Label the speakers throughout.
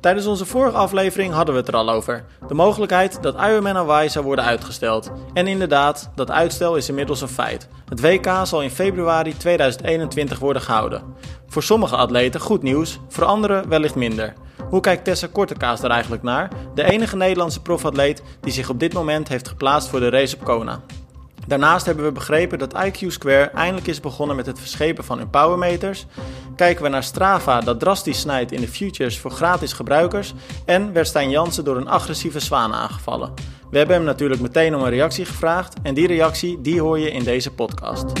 Speaker 1: Tijdens onze vorige aflevering hadden we het er al over. De mogelijkheid dat Ironman Hawaii zou worden uitgesteld. En inderdaad, dat uitstel is inmiddels een feit. Het WK zal in februari 2021 worden gehouden. Voor sommige atleten goed nieuws, voor anderen wellicht minder. Hoe kijkt Tessa Kortekaas daar eigenlijk naar? De enige Nederlandse profatleet die zich op dit moment heeft geplaatst voor de race op Kona. Daarnaast hebben we begrepen dat IQ Square eindelijk is begonnen met het verschepen van hun powermeters. Kijken we naar Strava dat drastisch snijdt in de futures voor gratis gebruikers. En werd Stijn Jansen door een agressieve zwaan aangevallen. We hebben hem natuurlijk meteen om een reactie gevraagd en die reactie die hoor je in deze podcast.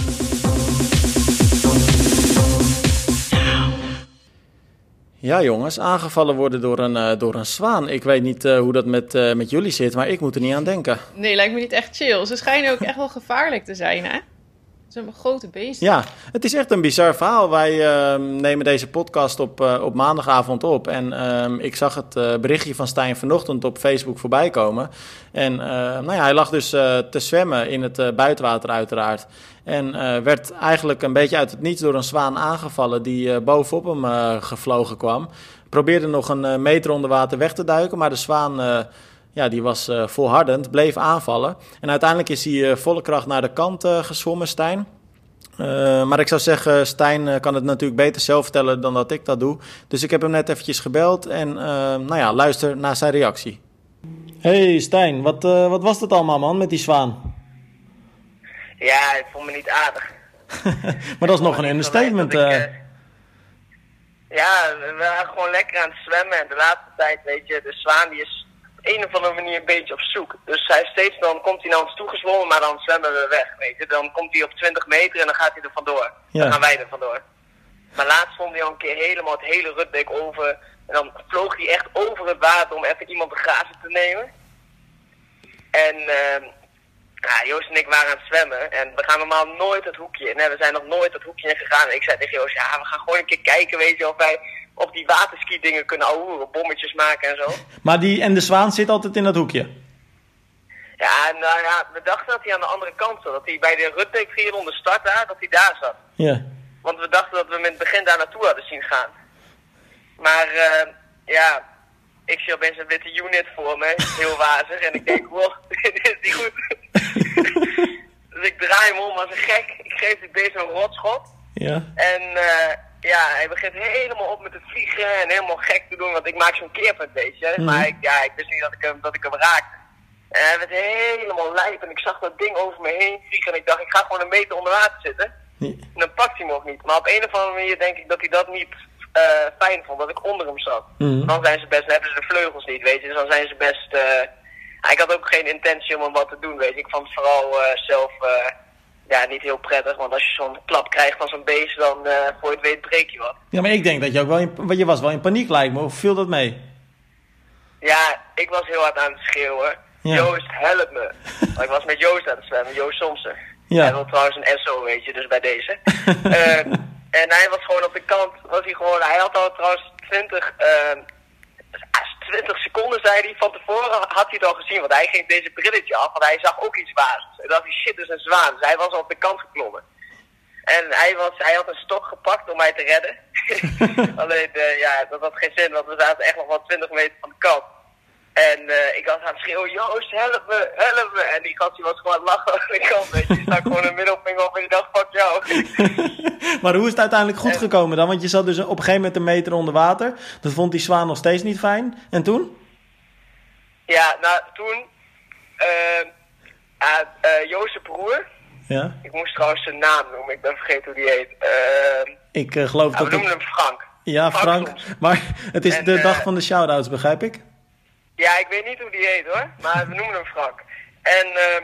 Speaker 1: Ja jongens, aangevallen worden door een, uh, door een zwaan. Ik weet niet uh, hoe dat met, uh, met jullie zit, maar ik moet er niet aan denken.
Speaker 2: Nee, lijkt me niet echt chill. Ze schijnen ook echt wel gevaarlijk te zijn, hè? Een grote beest.
Speaker 1: Ja, het is echt een bizar verhaal. Wij nemen deze podcast op, op maandagavond op. En ik zag het berichtje van Stijn vanochtend op Facebook voorbij komen. En nou ja, hij lag dus te zwemmen in het buitenwater uiteraard. En werd eigenlijk een beetje uit het niets door een zwaan aangevallen die bovenop hem gevlogen kwam. Probeerde nog een meter onder water weg te duiken, maar de zwaan ja, die was volhardend, bleef aanvallen. En uiteindelijk is hij volle kracht naar de kant gezwommen, Stijn. maar ik zou zeggen, Stijn kan het natuurlijk beter zelf vertellen dan dat ik dat doe. Dus ik heb hem net eventjes gebeld en nou ja, luister naar zijn reactie. Hey Stijn, wat, wat was dat allemaal man met die zwaan?
Speaker 3: Ja, ik vond me niet aardig.
Speaker 1: maar dat is nog een understatement. Ik, uh...
Speaker 3: ja, we waren gewoon lekker aan het zwemmen. En de laatste tijd, weet je, de zwaan die is een of andere manier een beetje op zoek. Dus hij steeds, dan komt hij naar ons toegezwommen, maar dan zwemmen we weg, weet je. Dan komt hij op 20 meter en dan gaat hij er vandoor. Ja. Dan gaan wij er vandoor. Maar laatst stond hij al een keer helemaal het hele Rutbeek over. En dan vloog hij echt over het water om even iemand de grazen te nemen. En... Uh, ja, Joost en ik waren aan het zwemmen en we gaan normaal nooit het hoekje in. We zijn nog nooit het hoekje in gegaan. En ik zei tegen Joost, ja, we gaan gewoon een keer kijken, weet je, of wij op die waterski dingen kunnen ouwen, bommetjes maken en zo.
Speaker 1: Maar die, en de zwaan zit altijd in dat hoekje?
Speaker 3: Ja, nou ja, we dachten dat hij aan de andere kant zat. Dat hij bij de Rutbeek Triathlon de start daar, dat hij daar zat.
Speaker 1: Ja.
Speaker 3: Want we dachten dat we hem in het begin daar naartoe hadden zien gaan. Maar uh, ja, ik zie opeens een witte unit voor me, heel wazig. En ik denk, wow, dit is niet goed. Dus ik draai hem om als een gek. Ik geef die beest een rotschop.
Speaker 1: Ja.
Speaker 3: En uh, ja, hij begint helemaal op met het vliegen en helemaal gek te doen. Want ik maak zo'n keerpunt, weet je. Mm. Maar ik, ja, ik wist niet dat ik hem, dat ik hem raakte. En hij werd helemaal lijp en ik zag dat ding over me heen vliegen. En ik dacht, ik ga gewoon een meter onder water zitten.
Speaker 1: Ja.
Speaker 3: En dan pakt hij me ook niet. Maar op een of andere manier denk ik dat hij dat niet uh, fijn vond, dat ik onder hem zat.
Speaker 1: Mm.
Speaker 3: Dan zijn ze best, dan hebben ze de vleugels niet, weet je. Dus dan zijn ze best... Uh, ik had ook geen intentie om hem wat te doen, weet je. Ik vond het vooral uh, zelf ja, niet heel prettig. Want als je zo'n klap krijgt van zo'n beest, dan voor je het weet breek je wat.
Speaker 1: Ja, maar ik denk dat je ook wel in, je was wel in paniek lijkt me. Of viel dat mee?
Speaker 3: Ja, ik was heel hard aan het schreeuwen. Ja. Joost, help me. ik was met Joost aan het zwemmen, Joost Somsen.
Speaker 1: Ja.
Speaker 3: Hij wil trouwens een SO, weet je, dus bij deze. uh, en hij was gewoon op de kant, was hij gewoon, hij had al trouwens 20, uh, 20 seconden zei hij, van tevoren had hij het al gezien, want hij ging deze brilletje af, want hij zag ook iets waars. En dacht hij, shit, dat is een zwaan. Dus hij was al op de kant geklommen. En hij, was, hij had een stok gepakt om mij te redden. Alleen, uh, ja, dat had geen zin, want we zaten echt nog wel 20 meter van de kant. En uh, ik was aan het schreeuwen, Joost, help me, help me. En die gast die was gewoon aan het lachen aan de kant, weet je. Die stak gewoon een middelvinger op en die dacht, fuck jou.
Speaker 1: maar hoe is het uiteindelijk goed en... gekomen dan? Want je zat dus op een gegeven moment een meter onder water. Dat vond die zwaan nog steeds niet fijn. En toen?
Speaker 3: Ja, nou, toen... Uh, uh, uh, Joost' broer.
Speaker 1: Ja?
Speaker 3: Ik moest trouwens zijn naam noemen, ik ben vergeten hoe die heet. Uh,
Speaker 1: ik geloof
Speaker 3: nou,
Speaker 1: dat...
Speaker 3: We noemen hem Frank.
Speaker 1: Ja, Frank. Frank maar het is
Speaker 3: en,
Speaker 1: de dag van de shout-outs, begrijp ik?
Speaker 3: Ja, ik weet niet hoe die heet hoor, maar we noemen hem Frank. En uh,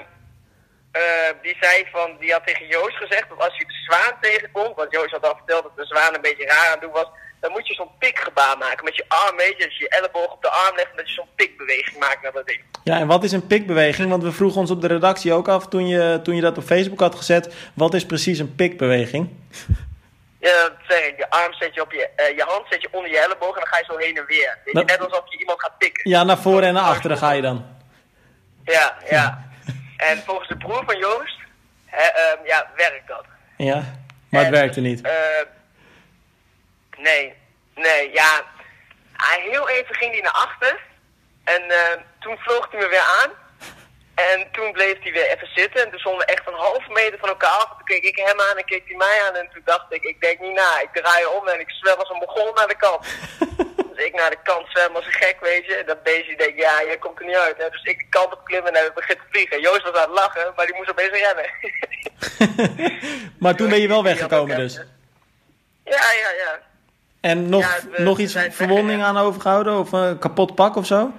Speaker 3: uh, die zei van, die had tegen Joost gezegd dat als je de zwaan tegenkomt, want Joost had al verteld dat de zwaan een beetje raar aan het doen was, dan moet je zo'n pikgebaar maken met je arm, weet je, als je je elleboog op de arm legt en dat je zo'n pikbeweging maakt naar dat ding.
Speaker 1: Ja, en wat is een pikbeweging? Want we vroegen ons op de redactie ook af toen je, toen je dat op Facebook had gezet, wat is precies een pikbeweging?
Speaker 3: Zeg ik. Je arm zet je op je, uh, je hand zet je onder je elleboog en dan ga je zo heen en weer. Weet je, net alsof je iemand gaat pikken.
Speaker 1: Ja, naar voren en naar achteren ga je dan.
Speaker 3: Ja, ja. en volgens de broer van Joost, um, ja, werkt dat.
Speaker 1: Ja, maar het
Speaker 3: en,
Speaker 1: werkte niet.
Speaker 3: Uh, nee, nee, ja. heel even ging hij naar achter. En eh, toen vloog hij me weer aan. En toen bleef hij weer even zitten. En toen stonden we echt een halve meter van elkaar af. Toen keek ik hem aan en keek hij mij aan. En toen dacht ik, ik denk niet na. Ik draai om en ik zwem als een begon naar de kant. dus ik naar de kant zwem als een gek, weet je. En dat beestje denkt, ja, jij komt er niet uit. Hè? Dus ik de kant op klimmen en hij begint te vliegen. Joost was aan het lachen, maar die moest opeens rennen.
Speaker 1: maar toen ben je wel weggekomen dus?
Speaker 3: Ja, ja, ja.
Speaker 1: En nog,
Speaker 3: Ja, we-
Speaker 1: nog iets verwonding aan overgehouden? Of een kapot pak of zo?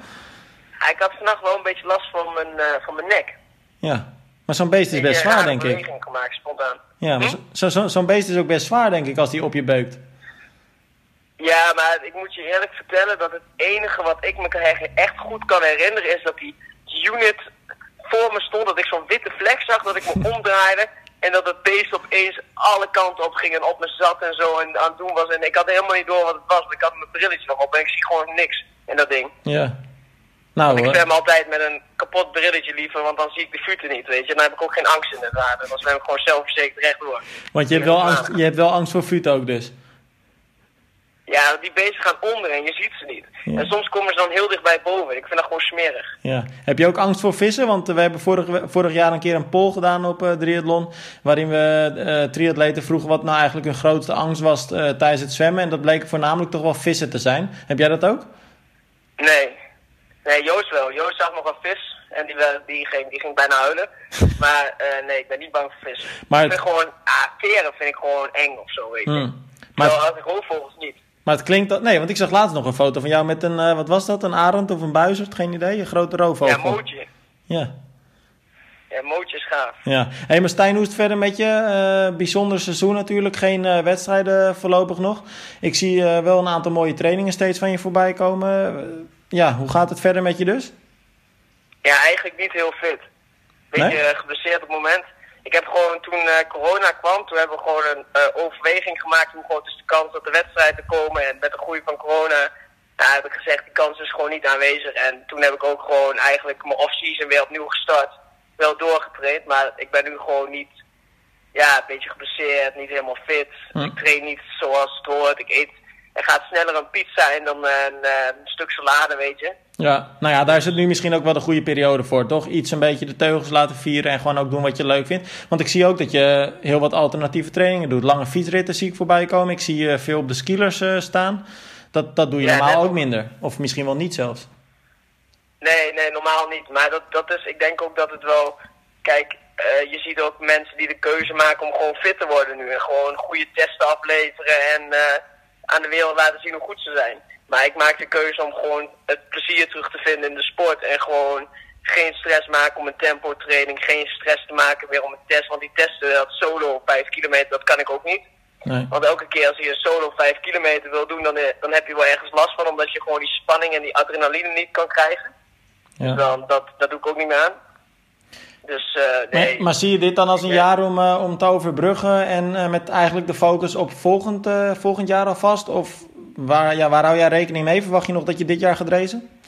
Speaker 3: Ik had vannacht wel een beetje last van mijn, eh, van mijn nek.
Speaker 1: Ja. Maar zo'n beest is
Speaker 3: Ik,
Speaker 1: best
Speaker 3: eh,
Speaker 1: zwaar, denk ik.
Speaker 3: beweging gemaakt, spontaan.
Speaker 1: Ja, maar
Speaker 3: Hm?
Speaker 1: zo- zo- zo'n beest is ook best zwaar, denk ik, als die op je beukt.
Speaker 3: Ja, maar ik moet je eerlijk vertellen dat het enige wat ik me echt goed kan herinneren is dat die unit voor me stond. Dat ik zo'n witte vlek zag, dat ik me omdraaide. En dat het beest opeens alle kanten op ging en op me zat en zo en aan het doen was. En ik had helemaal niet door wat het was, want ik had mijn brilletje nog op en ik zie gewoon niks in dat ding.
Speaker 1: Ja. Nou,
Speaker 3: Ik zwem altijd met een kapot brilletje liever, want dan zie ik de futen niet, weet je. Dan heb ik ook geen angst in het water. Dan zwem ik gewoon zelfverzekerd rechtdoor.
Speaker 1: want je hebt, wel angst, je hebt wel angst voor fut ook dus.
Speaker 3: Ja, die beesten gaan onder en je ziet ze niet.
Speaker 1: Ja.
Speaker 3: En soms komen ze dan heel dichtbij boven. Ik vind dat gewoon smerig.
Speaker 1: Ja. Heb je ook angst voor vissen? Want eh, we hebben vorig, vorig jaar een keer een poll gedaan op eh triathlon. Waarin we eh triatleten vroegen wat nou eigenlijk hun grootste angst was tijdens het zwemmen. En dat bleek voornamelijk toch wel vissen te zijn. Heb jij dat ook?
Speaker 3: Nee. Nee, Joost wel. Joost zag nog een vis. En die, die, ging, die ging bijna huilen. Maar eh, nee, ik ben niet bang voor vissen.
Speaker 1: Maar
Speaker 3: ik
Speaker 1: het-
Speaker 3: vind gewoon, ah, veren vind ik gewoon eng of zo, weet je.
Speaker 1: Hmm. Maar, het,
Speaker 3: als ik roofvogels niet.
Speaker 1: maar het klinkt dat. Nee, want ik zag laatst nog een foto van jou met een. eh, wat was dat? Een arend of een buizerd? Geen idee. Een grote roofvogel.
Speaker 3: Ja, mootje.
Speaker 1: Ja.
Speaker 3: Ja, mootje is gaaf.
Speaker 1: Ja. Hé, maar Stijn, hoe is het verder met je? Eh, bijzonder seizoen natuurlijk. Geen wedstrijden voorlopig nog. Ik zie wel een aantal mooie trainingen steeds van je voorbij komen. Ja, hoe gaat het verder met je dus?
Speaker 3: Ja, eigenlijk niet heel fit. Beetje
Speaker 1: Nee?
Speaker 3: eh, geblesseerd op het moment. Ik heb gewoon toen eh, corona kwam, toen hebben we gewoon een eh, overweging gemaakt hoe groot is de kans dat de wedstrijden komen. En met de groei van corona heb ik gezegd, die kans is gewoon niet aanwezig. En toen heb ik ook gewoon eigenlijk mijn off-season weer opnieuw gestart. Wel doorgetraind, maar ik ben nu gewoon niet, ja, een beetje geblesseerd, niet helemaal fit.
Speaker 1: Hm.
Speaker 3: Ik train niet zoals het hoort. Ik eet, er gaat sneller een pizza en dan eh, een, eh, een stuk salade, weet je.
Speaker 1: Ja, nou ja, daar is het nu misschien ook wel de goede periode voor, toch? Iets een beetje de teugels laten vieren en gewoon ook doen wat je leuk vindt. Want ik zie ook dat je heel wat alternatieve trainingen doet. Lange fietsritten zie ik voorbij komen. Ik zie je veel op de skillers eh, staan. Dat, dat doe je
Speaker 3: Ja,
Speaker 1: normaal ook minder. Of misschien wel niet zelfs.
Speaker 3: Nee, nee, normaal niet. Maar dat, dat is, ik denk ook dat het wel. Kijk, eh, je ziet ook mensen die de keuze maken om gewoon fit te worden nu. En gewoon goede testen afleveren en eh, aan de wereld laten zien hoe goed ze zijn. Maar ik maak de keuze om gewoon het plezier terug te vinden in de sport. En gewoon geen stress maken om een tempo training. Geen stress te maken weer om een test. Want die testen, dat solo 5 kilometer, dat kan ik ook niet.
Speaker 1: Nee.
Speaker 3: Want elke keer als je een solo 5 kilometer wil doen, dan, eh, dan heb je wel ergens last van. Omdat je gewoon die spanning en die adrenaline niet kan krijgen.
Speaker 1: Ja.
Speaker 3: Dan, dat, dat doe ik ook niet meer aan. Dus eh, nee.
Speaker 1: Maar, maar zie je dit dan als een
Speaker 3: Ja.
Speaker 1: jaar om, eh, om te overbruggen en eh, met eigenlijk de focus op volgend, volgend jaar alvast? Of waar, ja, waar hou jij rekening mee? Verwacht je nog dat je dit jaar gaat racen?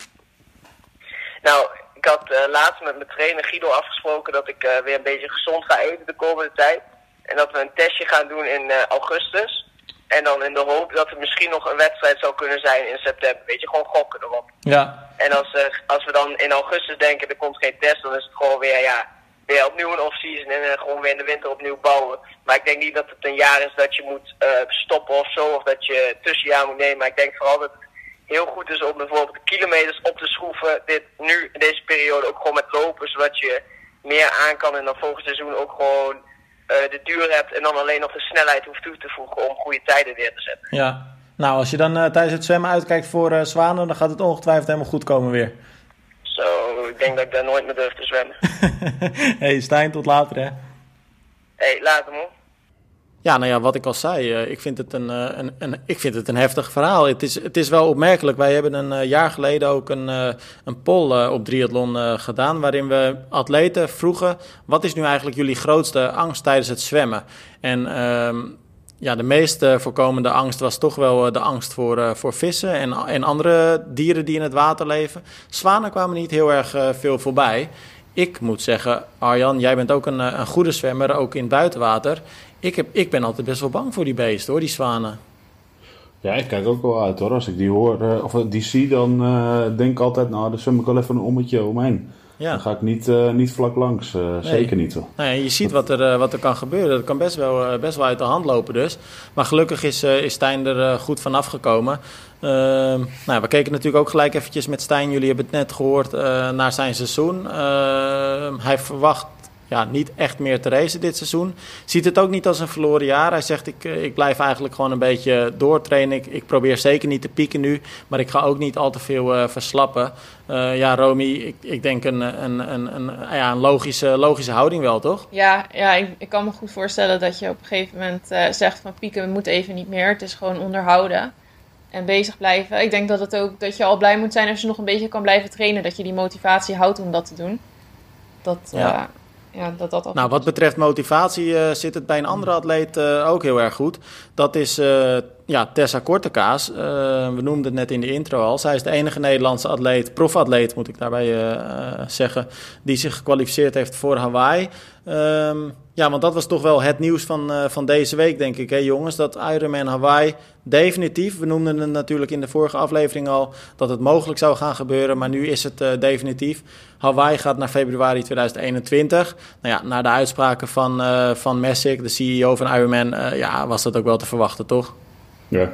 Speaker 3: Nou, ik had laatst met mijn trainer Guido afgesproken dat ik weer een beetje gezond ga eten de komende tijd. En dat we een testje gaan doen in augustus. En dan in de hoop dat er misschien nog een wedstrijd zou kunnen zijn in september. Weet je, gewoon gokken erop.
Speaker 1: Ja,
Speaker 3: En als, als we dan in augustus denken er komt geen test, dan is het gewoon weer, ja, weer opnieuw een off-season en eh, gewoon weer in de winter opnieuw bouwen. Maar ik denk niet dat het een jaar is dat je moet eh, stoppen of zo, of dat je tussenjaar moet nemen. Maar ik denk vooral dat het heel goed is om bijvoorbeeld de kilometers op te schroeven, dit nu in deze periode ook gewoon met lopen, zodat je meer aan kan en dan volgend seizoen ook gewoon eh, de duur hebt en dan alleen nog de snelheid hoeft toe te voegen om goede tijden weer te zetten.
Speaker 1: ja. Nou, als je dan tijdens het zwemmen uitkijkt voor zwanen, dan gaat het ongetwijfeld helemaal goed komen weer.
Speaker 3: Ik denk dat ik daar nooit meer durf te zwemmen.
Speaker 1: hey Stijn, tot later hè.
Speaker 3: Hé, hey, later man.
Speaker 1: Ja, nou ja, wat ik al zei, eh, ik, vind het een, eh, een, een, ik vind het een heftig verhaal. Het is, het is wel opmerkelijk. Wij hebben een eh, jaar geleden ook een, eh, een poll op triathlon eh, gedaan... waarin we atleten vroegen... wat is nu eigenlijk jullie grootste angst tijdens het zwemmen? En ehm, ja, de meest eh, voorkomende angst was toch wel eh, de angst voor, eh, voor vissen... En, en andere dieren die in het water leven. Zwanen kwamen niet heel erg veel voorbij... Ik moet zeggen, Arjan, jij bent ook een, een goede zwemmer, ook in het buitenwater. Ik, heb, ik ben altijd best wel bang voor die beesten, hoor, die zwanen.
Speaker 4: Ja, ik kijk ook wel uit hoor. Als ik die hoor, of die zie, dan denk ik altijd, nou, dan zwem ik wel even een ommetje omheen. Ja. Dan ga ik niet, uh, niet vlak langs, nee. zeker niet. Hoor.
Speaker 1: Nee, je ziet wat er, wat er kan gebeuren. Dat kan best wel, best wel uit de hand lopen dus. Maar gelukkig is, is Stijn er goed vanaf gekomen. Ehm, nou, we keken natuurlijk ook gelijk eventjes met Stijn. Jullie hebben het net gehoord naar zijn seizoen. Ehm, hij verwacht ja, niet echt meer te racen dit seizoen. Ziet het ook niet als een verloren jaar. Hij zegt, ik, eh, ik blijf eigenlijk gewoon een beetje doortrainen. Ik, ik probeer zeker niet te pieken nu, maar ik ga ook niet al te veel uh, verslappen. Uh, ja, Romy, ik, ik denk een, een, een, een, ja, een logische, logische houding wel, toch?
Speaker 2: Ja, ja ik, ik kan me goed voorstellen dat je op een gegeven moment zegt van pieken moet even niet meer. Het is gewoon onderhouden en bezig blijven. Ik denk dat, het ook, dat je al blij moet zijn als je nog een beetje kan blijven trainen. Dat je die motivatie houdt om dat te doen. Dat, ja ja, dat dat
Speaker 1: nou, wat betreft motivatie uh, zit het bij een andere atleet uh, ook heel erg goed. Dat is uh, ja, Tessa Kortekaas. we noemden het net in de intro al. Zij is de enige Nederlandse atleet, profatleet moet ik daarbij zeggen, die zich gekwalificeerd heeft voor Hawaii. Um, ja, want dat was toch wel het nieuws van, uh, van deze week, denk ik, hè, jongens. Dat Ironman Hawaii definitief, we noemden het natuurlijk in de vorige aflevering al, dat het mogelijk zou gaan gebeuren, maar nu is het uh, definitief. Hawaii gaat naar februari 2021. Nou ja, na de uitspraken van, uh, van Messick, de CEO van Ironman, ja, was dat ook wel te verwachten, toch?
Speaker 4: Ja.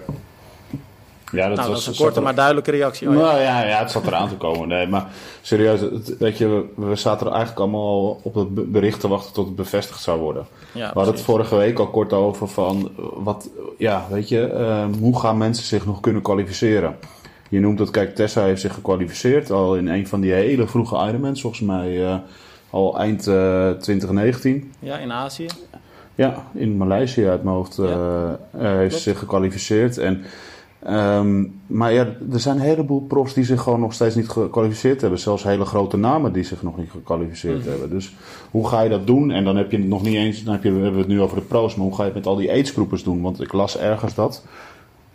Speaker 1: Ja, dat, nou, was, dat is een korte maar duidelijke reactie.
Speaker 4: Oh, nou ja, ja, het zat eraan te komen. Nee, maar serieus, weet je, we, zaten er eigenlijk allemaal op het bericht te wachten tot het bevestigd zou worden. Ja, we hadden het vorige week al kort over van, wat, ja, weet je, uh, hoe gaan mensen zich nog kunnen kwalificeren? Je noemt het, kijk, Tessa heeft zich gekwalificeerd al in een van die hele vroege Ironmans, volgens mij uh, al eind uh, eh, 2019.
Speaker 1: Ja, in Azië.
Speaker 4: Ja, in Maleisië uit mijn hoofd ja, heeft ze zich gekwalificeerd. En Um, maar ja, er zijn een heleboel profs die zich gewoon nog steeds niet gekwalificeerd hebben. Zelfs hele grote namen die zich nog niet gekwalificeerd mhm. hebben. Dus hoe ga je dat doen? En dan heb je het nog niet eens, dan heb je, we hebben we het nu over de pro's, maar hoe ga je het met al die aidsgroepers doen? Want ik las ergens dat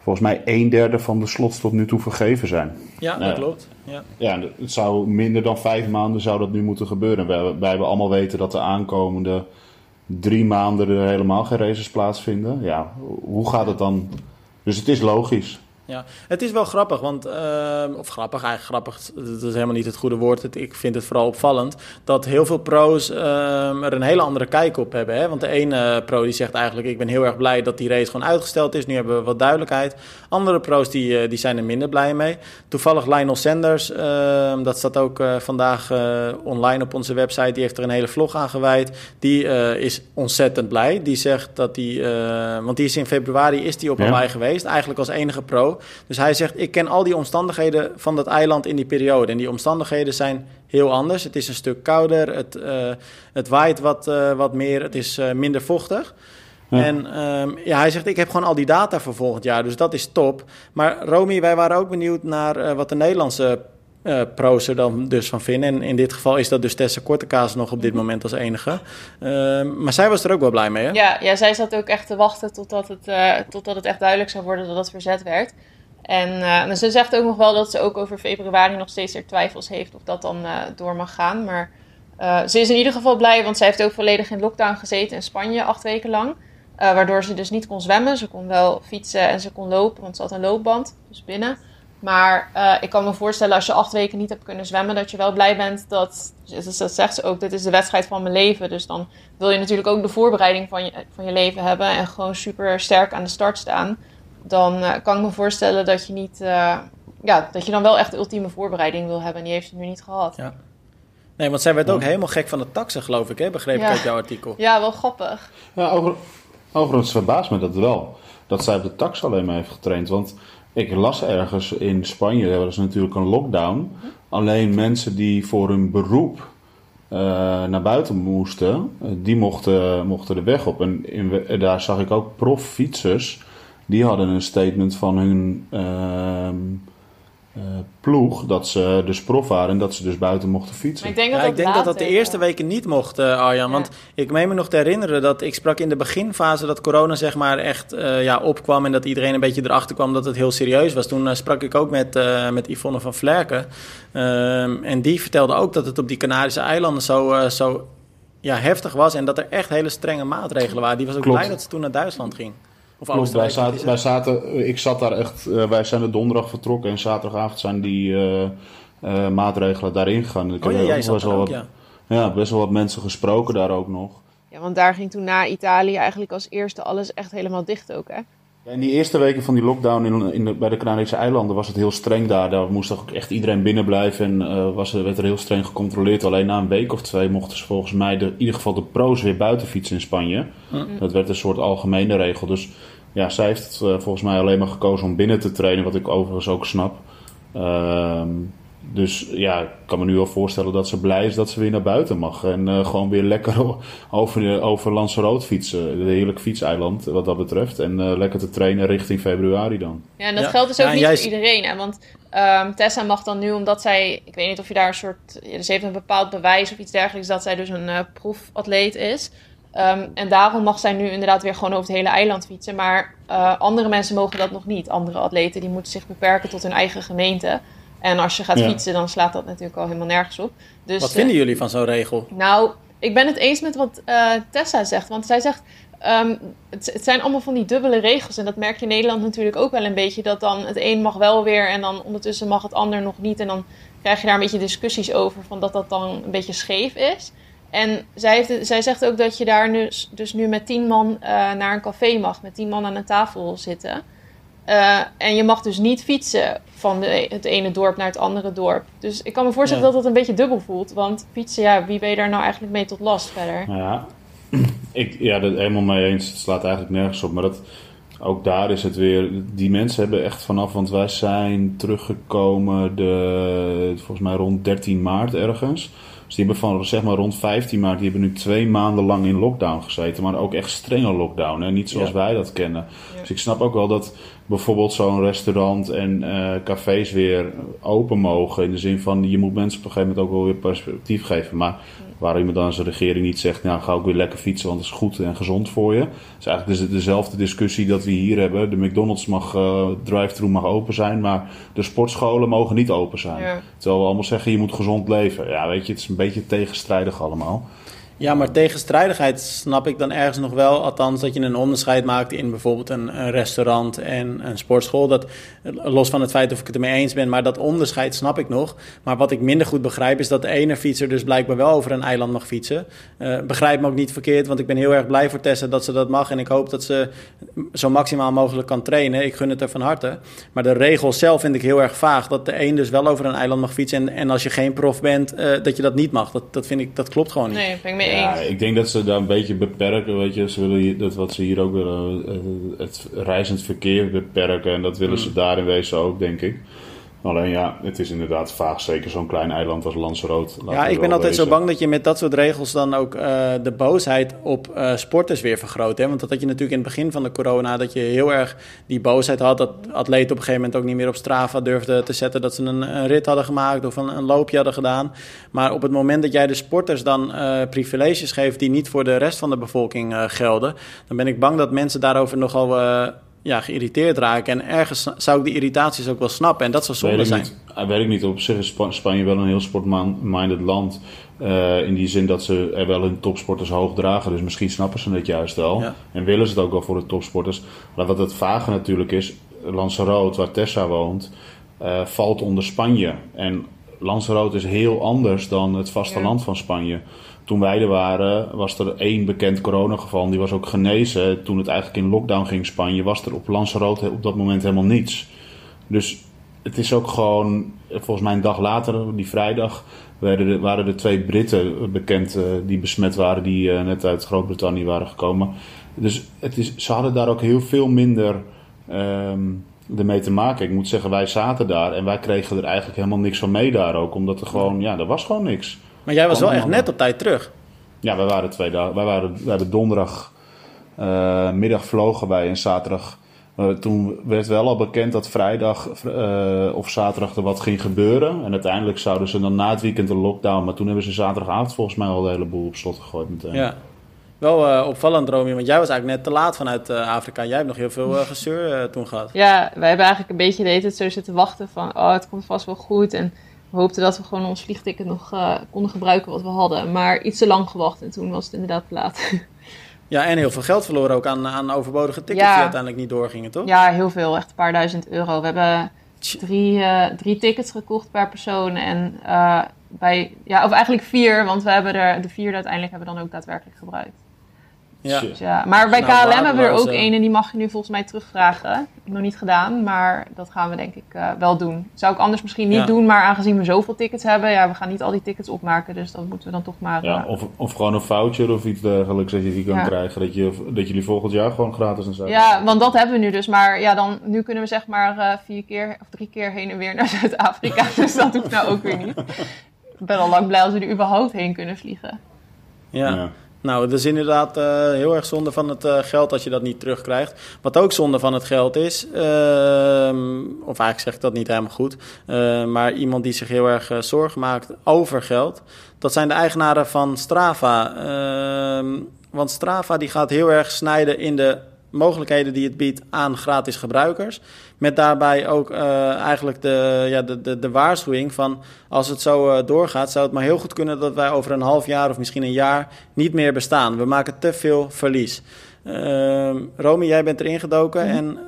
Speaker 4: volgens mij een derde van de slots tot nu toe vergeven zijn.
Speaker 1: Ja, dat klopt. Ja.
Speaker 4: ja, het zou minder dan vijf maanden zou dat nu moeten gebeuren. Wij, wij hebben allemaal weten dat de aankomende drie maanden er helemaal geen races plaatsvinden. Ja, hoe gaat het dan dus het is logisch.
Speaker 1: Ja, het is wel grappig, want, uh, of grappig, eigenlijk grappig, dat is helemaal niet het goede woord. ik vind het vooral opvallend dat heel veel pro's uh, er een hele andere kijk op hebben. Hè? Want de ene pro die zegt eigenlijk, ik ben heel erg blij dat die race gewoon uitgesteld is. Nu hebben we wat duidelijkheid. Andere pro's die, eh, die zijn er minder blij mee. Toevallig Lionel Sanders, ehm, dat staat ook eh, vandaag online op onze website, die heeft er een hele vlog aan gewijd. Die is ontzettend blij. Die zegt dat die, want die is in februari is die op Hawaii geweest, eigenlijk als enige pro. Dus hij zegt, ik ken al die omstandigheden van dat eiland in die periode. En die omstandigheden zijn heel anders. Het is een stuk kouder, het, uh, het waait wat, uh, wat meer, het is uh, minder vochtig. Ja. En um, ja, hij zegt, ik heb gewoon al die data voor volgend jaar, dus dat is top. Maar Romy, wij waren ook benieuwd naar wat de Nederlandse uh, pro's er dan dus van vinden. En in dit geval is dat dus Tessa Kortekaas nog op dit mhm. moment als enige. Uh, maar zij was er ook wel blij mee, hè?
Speaker 2: Ja, ja zij zat ook echt te wachten totdat het, uh, totdat het echt duidelijk zou worden dat het verzet werd. En ze zegt ook nog wel dat ze ook over februari nog steeds er twijfels heeft of dat dan door mag gaan. Maar ze is in ieder geval blij, want zij heeft ook volledig in lockdown gezeten in Spanje acht weken lang. waardoor ze dus niet kon zwemmen. Ze kon wel fietsen en ze kon lopen, want ze had een loopband, dus binnen. Maar uh, ik kan me voorstellen als je acht weken niet hebt kunnen zwemmen, dat je wel blij bent dat, dus dat zegt ze ook, dit is de wedstrijd van mijn leven. Dus dan wil je natuurlijk ook de voorbereiding van je, van je leven hebben en gewoon super sterk aan de start staan. Dan uh, kan ik me voorstellen dat je niet, uh, ja, dat je dan wel echt de ultieme voorbereiding wil hebben. En die heeft ze nu niet gehad.
Speaker 1: Ja. Nee, want zij werd ook helemaal gek van de taxen, geloof ik, hè? begreep ik uit jouw artikel.
Speaker 2: Ja, wel grappig.
Speaker 4: Ja, over, overigens verbaast me dat wel. Dat zij op de tax alleen maar heeft getraind. Want ik las ergens in Spanje, dat was natuurlijk een lockdown. Alleen mensen die voor hun beroep uh, naar buiten moesten, uh, die mochten, mochten de weg op. En in, daar zag ik ook proffietsers, die hadden een statement van hun uh, uh, ploeg dat ze dus prof waren en dat ze dus buiten mochten fietsen.
Speaker 2: ik denk dat,
Speaker 1: ja,
Speaker 2: dat,
Speaker 1: ik denk dat, dat de eerste weken niet mocht, uh, Arjan. Want ik meen me nog te herinneren dat ik sprak in de beginfase dat corona zeg maar echt uh, ja, opkwam en dat iedereen een beetje erachter kwam dat het heel serieus was. Toen sprak ik ook met, met Yvonne van Vlerken ehm, en die vertelde ook dat het op die Canarische eilanden zo, zo ja, heftig was en dat er echt hele strenge maatregelen waren. Die was ook blij dat ze toen naar Duitsland ging. Of
Speaker 4: Klopt, wij zaten, wij zaten, ik zat daar echt, eh, wij zijn er donderdag vertrokken en zaterdagavond zijn die eh, eh, maatregelen daarin gegaan. Ik
Speaker 1: Oh ja,
Speaker 4: heb
Speaker 1: zat
Speaker 4: best wel
Speaker 1: ook,
Speaker 4: wat,
Speaker 1: ja.
Speaker 4: ja, best wel wat mensen gesproken daar ook nog.
Speaker 2: Ja, want daar ging toen na Italië eigenlijk als eerste alles echt helemaal dicht ook, hè?
Speaker 4: Ja, in die eerste weken van die lockdown in, in de, bij de Canarische eilanden was het heel streng daar. Daar moest ook echt iedereen binnen blijven en eh, was, er- werd er heel streng gecontroleerd. Alleen na een week of twee mochten ze volgens mij de, in ieder geval de pro's weer buiten fietsen in Spanje. Dat werd een soort algemene regel. Dus ja, zij heeft het, eh, volgens mij alleen maar gekozen om binnen te trainen, wat ik overigens ook snap. Ehm, dus ja, ik kan me nu wel voorstellen dat ze blij is dat ze weer naar buiten mag. En eh, gewoon weer lekker over, over Lanzarote fietsen. Een heerlijk fietseiland wat dat betreft. En eh, lekker te trainen richting februari dan.
Speaker 2: Ja, en dat
Speaker 1: Ja.
Speaker 2: geldt dus ook niet voor iedereen. Hè? Want ehm, Tessa mag dan nu, omdat zij, ik weet niet of je daar een soort, ja, ze heeft een bepaald bewijs of iets dergelijks, dat zij dus een eh, proefatleet is. Ehm, en daarom mag zij nu inderdaad weer gewoon over het hele eiland fietsen. Maar eh, andere mensen mogen dat nog niet. Andere atleten die moeten zich beperken tot hun eigen gemeente. En als je gaat
Speaker 4: Ja.
Speaker 2: fietsen, dan slaat dat natuurlijk al helemaal nergens op. Dus,
Speaker 1: Wat
Speaker 2: eh,
Speaker 1: vinden jullie van zo'n regel?
Speaker 2: nou, ik ben het eens met wat eh, Tessa zegt. Want zij zegt, ehm, het, het zijn allemaal van die dubbele regels. En dat merk je in Nederland natuurlijk ook wel een beetje. Dat dan het een mag wel weer en dan ondertussen mag het ander nog niet. En dan krijg je daar een beetje discussies over van dat dat dan een beetje scheef is. En zij, heeft, het- zij zegt ook dat je daar dus, dus nu met tien man eh, naar een café mag. Met tien man aan een tafel zitten. Eh, en je mag dus niet fietsen van de, het ene dorp naar het andere dorp. Dus ik kan me voorstellen
Speaker 1: Ja.
Speaker 2: dat dat een beetje dubbel voelt. Want fietsen, ja, wie ben je daar nou eigenlijk mee tot last verder?
Speaker 4: Ja, ik, ja, dat helemaal mee eens. Het slaat eigenlijk nergens op. Maar dat, ook daar is het weer. Die mensen hebben echt vanaf, want wij zijn teruggekomen de, volgens mij rond 13 maart ergens. Dus die hebben van zeg maar rond 15 maart, die hebben nu twee maanden lang in lockdown gezeten. Maar ook echt strenge lockdown. Hè? Niet zoals
Speaker 1: Ja.
Speaker 4: wij dat kennen.
Speaker 2: Ja.
Speaker 4: Dus ik snap ook wel dat bijvoorbeeld zo'n restaurant en eh, cafés weer open mogen. In de zin van je moet mensen op een gegeven moment ook wel weer perspectief geven. Maar waarom je dan als regering niet zegt, nou ga ook weer lekker fietsen, want dat is goed en gezond voor je. Het is eigenlijk dus dezelfde discussie dat we hier hebben. De McDonald's mag, eh drive-thru mag open zijn, maar de sportscholen mogen niet open zijn.
Speaker 2: Ja.
Speaker 4: Terwijl we allemaal zeggen, je moet gezond leven. Ja, weet je, het is een beetje tegenstrijdig allemaal.
Speaker 1: Ja, maar tegenstrijdigheid snap ik dan ergens nog wel. Althans, dat je een onderscheid maakt in bijvoorbeeld een, restaurant en een sportschool. Dat, los van het feit of ik het ermee eens ben, maar dat onderscheid snap ik nog. Maar wat ik minder goed begrijp is dat de ene fietser dus blijkbaar wel over een eiland mag fietsen. Eh, begrijp me ook niet verkeerd, want ik ben heel erg blij voor Tessa dat ze dat mag. En ik hoop dat ze zo maximaal mogelijk kan trainen. Ik gun het er van harte. Maar de regel zelf vind ik heel erg vaag. Dat de een dus wel over een eiland mag fietsen. En, en als je geen prof bent, eh, dat je dat niet mag. Dat, dat vind ik, dat klopt gewoon niet.
Speaker 2: Nee, ben ik mee
Speaker 4: Ja,
Speaker 2: eens.
Speaker 4: ik denk dat ze daar een beetje beperken. Weet je, ze willen hier, dat wat ze hier ook willen, eh, het reizend verkeer beperken. En dat willen ze daar in wezen ook, denk ik. Alleen ja, het is inderdaad vaag. Zeker zo'n klein eiland als Lanzarote.
Speaker 1: Ja, ik ben altijd zo bang dat je met dat soort regels dan ook eh, de boosheid op eh, sporters weer vergroot. Hè? Want dat had je natuurlijk in het begin van de corona, dat je heel erg die boosheid had. Dat atleten op een gegeven moment ook niet meer op Strava durfden te zetten dat ze een, een rit hadden gemaakt of een, een loopje hadden gedaan. Maar op het moment dat jij de sporters dan eh, privileges geeft die niet voor de rest van de bevolking gelden, dan ben ik bang dat mensen daarover nogal ja, geïrriteerd raken. En ergens zou ik die irritaties ook wel snappen. En dat zou zonde
Speaker 4: Weet
Speaker 1: zijn.
Speaker 4: niet, weet ik niet. Op zich is Spa- Spanje wel een heel sportminded land. Eh, in die zin dat ze er wel hun topsporters hoog dragen. Dus misschien snappen ze het juist wel.
Speaker 1: Ja.
Speaker 4: En willen ze het ook wel voor de topsporters. Maar wat het vage natuurlijk is. Lanzarote, waar Tessa woont, eh, valt onder Spanje. En Lanzarote is heel anders dan het vasteland van Spanje. Toen wij er waren, was er één bekend coronageval. Die was ook genezen. Toen het eigenlijk in lockdown ging in Spanje, was er op Lanzarote op dat moment helemaal niets. Dus het is ook gewoon, volgens mij een dag later, die vrijdag, werden er, waren er twee Britten bekend eh, die besmet waren, die eh, net uit Groot-Brittannië waren gekomen. Dus het is, ze hadden daar ook heel veel minder ehm ermee te maken. Ik moet zeggen, wij zaten daar en wij kregen er eigenlijk helemaal niks van mee daar ook, omdat er gewoon, ja, er was gewoon niks.
Speaker 1: Maar jij was wel echt net op tijd terug.
Speaker 4: Ja, wij waren twee dagen. Wij, waren, wij hebben donderdag eh, middag vlogen wij en zaterdag. eh, toen werd wel al bekend dat vrijdag eh, of zaterdag er wat ging gebeuren. En uiteindelijk zouden ze dan na het weekend een lockdown. Maar toen hebben ze zaterdagavond volgens mij al de hele boel op slot gegooid meteen.
Speaker 1: Ja. Wel eh, opvallend, Romy, want jij was eigenlijk net te laat vanuit Afrika. Jij hebt nog heel veel eh, gezeur eh, toen gehad.
Speaker 2: Ja, wij hebben eigenlijk een beetje de hele tijd zo zitten wachten van, oh, het komt vast wel goed. En we hoopten dat we gewoon ons vliegticket nog eh, konden gebruiken wat we hadden. Maar iets te lang gewacht en toen was het inderdaad te laat.
Speaker 1: Ja, en heel veel geld verloren ook aan, aan overbodige tickets
Speaker 2: Ja.
Speaker 1: die uiteindelijk niet doorgingen, toch?
Speaker 2: Ja, heel veel. Echt een paar duizend euro. We hebben drie, eh, drie tickets gekocht per persoon. En eh, bij, ja, of eigenlijk vier, want we hebben er de vierde uiteindelijk hebben we dan ook daadwerkelijk gebruikt.
Speaker 1: Ja.
Speaker 2: Dus maar bij
Speaker 1: Nou,
Speaker 2: KLM hebben we er ook
Speaker 1: eh.
Speaker 2: één en die mag je nu volgens mij terugvragen. Nog niet gedaan, maar dat gaan we denk ik eh, wel doen. Zou ik anders misschien niet
Speaker 1: Ja.
Speaker 2: doen, maar aangezien we zoveel tickets hebben, ja, we gaan niet al die tickets opmaken. Dus dat moeten we dan toch maar.
Speaker 4: Ja,
Speaker 2: eh,
Speaker 4: of, of gewoon een voucher of iets dergelijks dat je die kan
Speaker 2: Ja.
Speaker 4: krijgen. Dat, je, dat jullie volgend jaar gewoon gratis en zo.
Speaker 2: Ja, want dat hebben we nu dus. Maar ja, dan, nu kunnen we zeg maar eh, vier keer of drie keer heen en weer naar Zuid-Afrika. dus dat hoeft nou ook weer niet. Ik ben al lang blij als we er überhaupt heen kunnen vliegen.
Speaker 1: Ja. Nou, dat is inderdaad eh, heel erg zonde van het eh, geld als je dat niet terugkrijgt. Wat ook zonde van het geld is, ehm, of eigenlijk zeg ik dat niet helemaal goed, eh, maar iemand die zich heel erg zorgen maakt over geld, dat zijn de eigenaren van Strava. Ehm, want Strava die gaat heel erg snijden in de mogelijkheden die het biedt aan gratis gebruikers. Met daarbij ook eh, eigenlijk de, ja, de, de, de waarschuwing van als het zo eh, doorgaat, zou het maar heel goed kunnen dat wij over een half jaar of misschien een jaar niet meer bestaan. We maken te veel verlies. Ehm Romy, jij bent erin gedoken en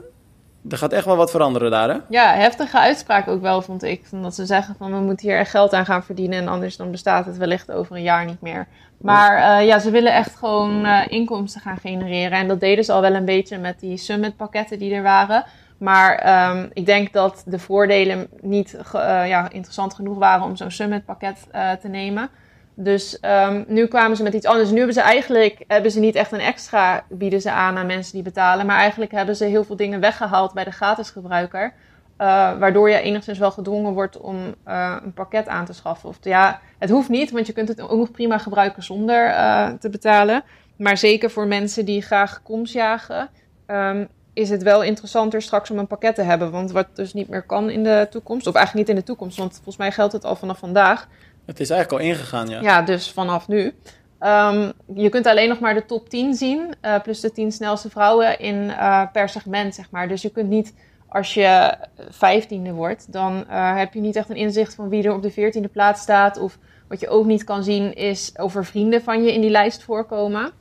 Speaker 1: er gaat echt wel wat veranderen daar, hè?
Speaker 2: Ja, heftige uitspraak ook wel, vond ik. Dat ze zeggen van we moeten hier echt geld aan gaan verdienen en anders dan bestaat het wellicht over een jaar niet meer. Maar eh, ja, ze willen echt gewoon eh, inkomsten gaan genereren. En dat deden ze al wel een beetje met die summit pakketten die er waren. Maar ehm, ik denk dat de voordelen niet eh, ja, interessant genoeg waren om zo'n summit pakket eh, te nemen. Dus ehm, nu kwamen ze met iets anders. Nu hebben ze eigenlijk hebben ze niet echt een extra bieden ze aan aan mensen die betalen. Maar eigenlijk hebben ze heel veel dingen weggehaald bij de gratis gebruiker. Eh, waardoor je enigszins wel gedwongen wordt om een pakket aan te schaffen. Of ja, het hoeft niet, want je kunt het ook nog prima gebruiken zonder te betalen. Maar zeker voor mensen die graag koms jagen, ehm, is het wel interessanter straks om een pakket te hebben. Want wat dus niet meer kan in de toekomst, of eigenlijk niet in de toekomst, want volgens mij geldt het al vanaf vandaag.
Speaker 1: Het is eigenlijk al ingegaan, ja.
Speaker 2: Ja, dus vanaf nu. Ehm, je kunt alleen nog maar de top 10 zien, eh, plus de 10 snelste vrouwen in, eh, per segment, zeg maar. Dus je kunt niet, als je vijftiende wordt, dan eh, heb je niet echt een inzicht van wie er op de veertiende plaats staat. Of wat je ook niet kan zien is of er vrienden van je in die lijst voorkomen.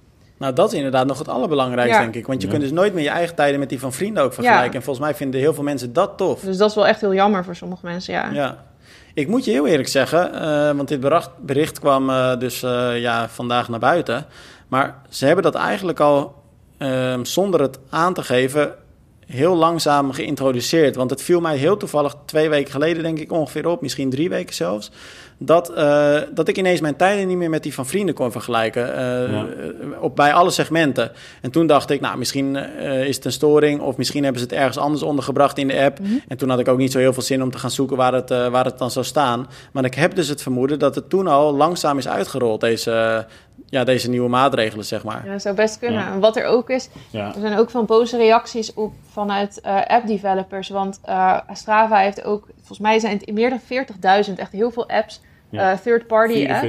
Speaker 1: Nou, dat is inderdaad nog het allerbelangrijkste,
Speaker 2: Ja.
Speaker 1: denk ik. Want je
Speaker 4: Ja.
Speaker 1: kunt dus nooit meer je eigen tijden met die van vrienden ook vergelijken.
Speaker 2: Ja.
Speaker 1: En volgens mij vinden heel veel mensen dat tof.
Speaker 2: Dus dat is wel echt heel jammer voor sommige mensen, ja.
Speaker 1: Ja. Ik moet je heel eerlijk zeggen, eh, want dit bericht kwam eh, dus eh, ja, vandaag naar buiten. Maar ze hebben dat eigenlijk al, ehm, zonder het aan te geven, heel langzaam geïntroduceerd. Want het viel mij heel toevallig twee weken geleden, denk ik ongeveer op, misschien drie weken zelfs. Dat, eh, dat ik ineens mijn tijden niet meer met die van vrienden kon vergelijken. eh,
Speaker 4: Ja.
Speaker 1: op, bij alle segmenten. En toen dacht ik, nou, misschien eh, is het een storing. Of misschien hebben ze het ergens anders ondergebracht in de app. En toen had ik ook niet zo heel veel zin om te gaan zoeken waar het, waar het dan zou staan. Maar ik heb dus het vermoeden dat het toen al langzaam is uitgerold, deze, ja, deze nieuwe maatregelen, zeg maar.
Speaker 2: Ja, dat zou best kunnen.
Speaker 4: Ja.
Speaker 2: En wat er ook is,
Speaker 4: Ja.
Speaker 2: Er zijn ook van boze reacties op vanuit eh app-developers. Want eh, Strava heeft ook, volgens mij zijn het meer dan 40.000, echt heel veel apps,
Speaker 4: Ja.
Speaker 2: eh, third-party apps.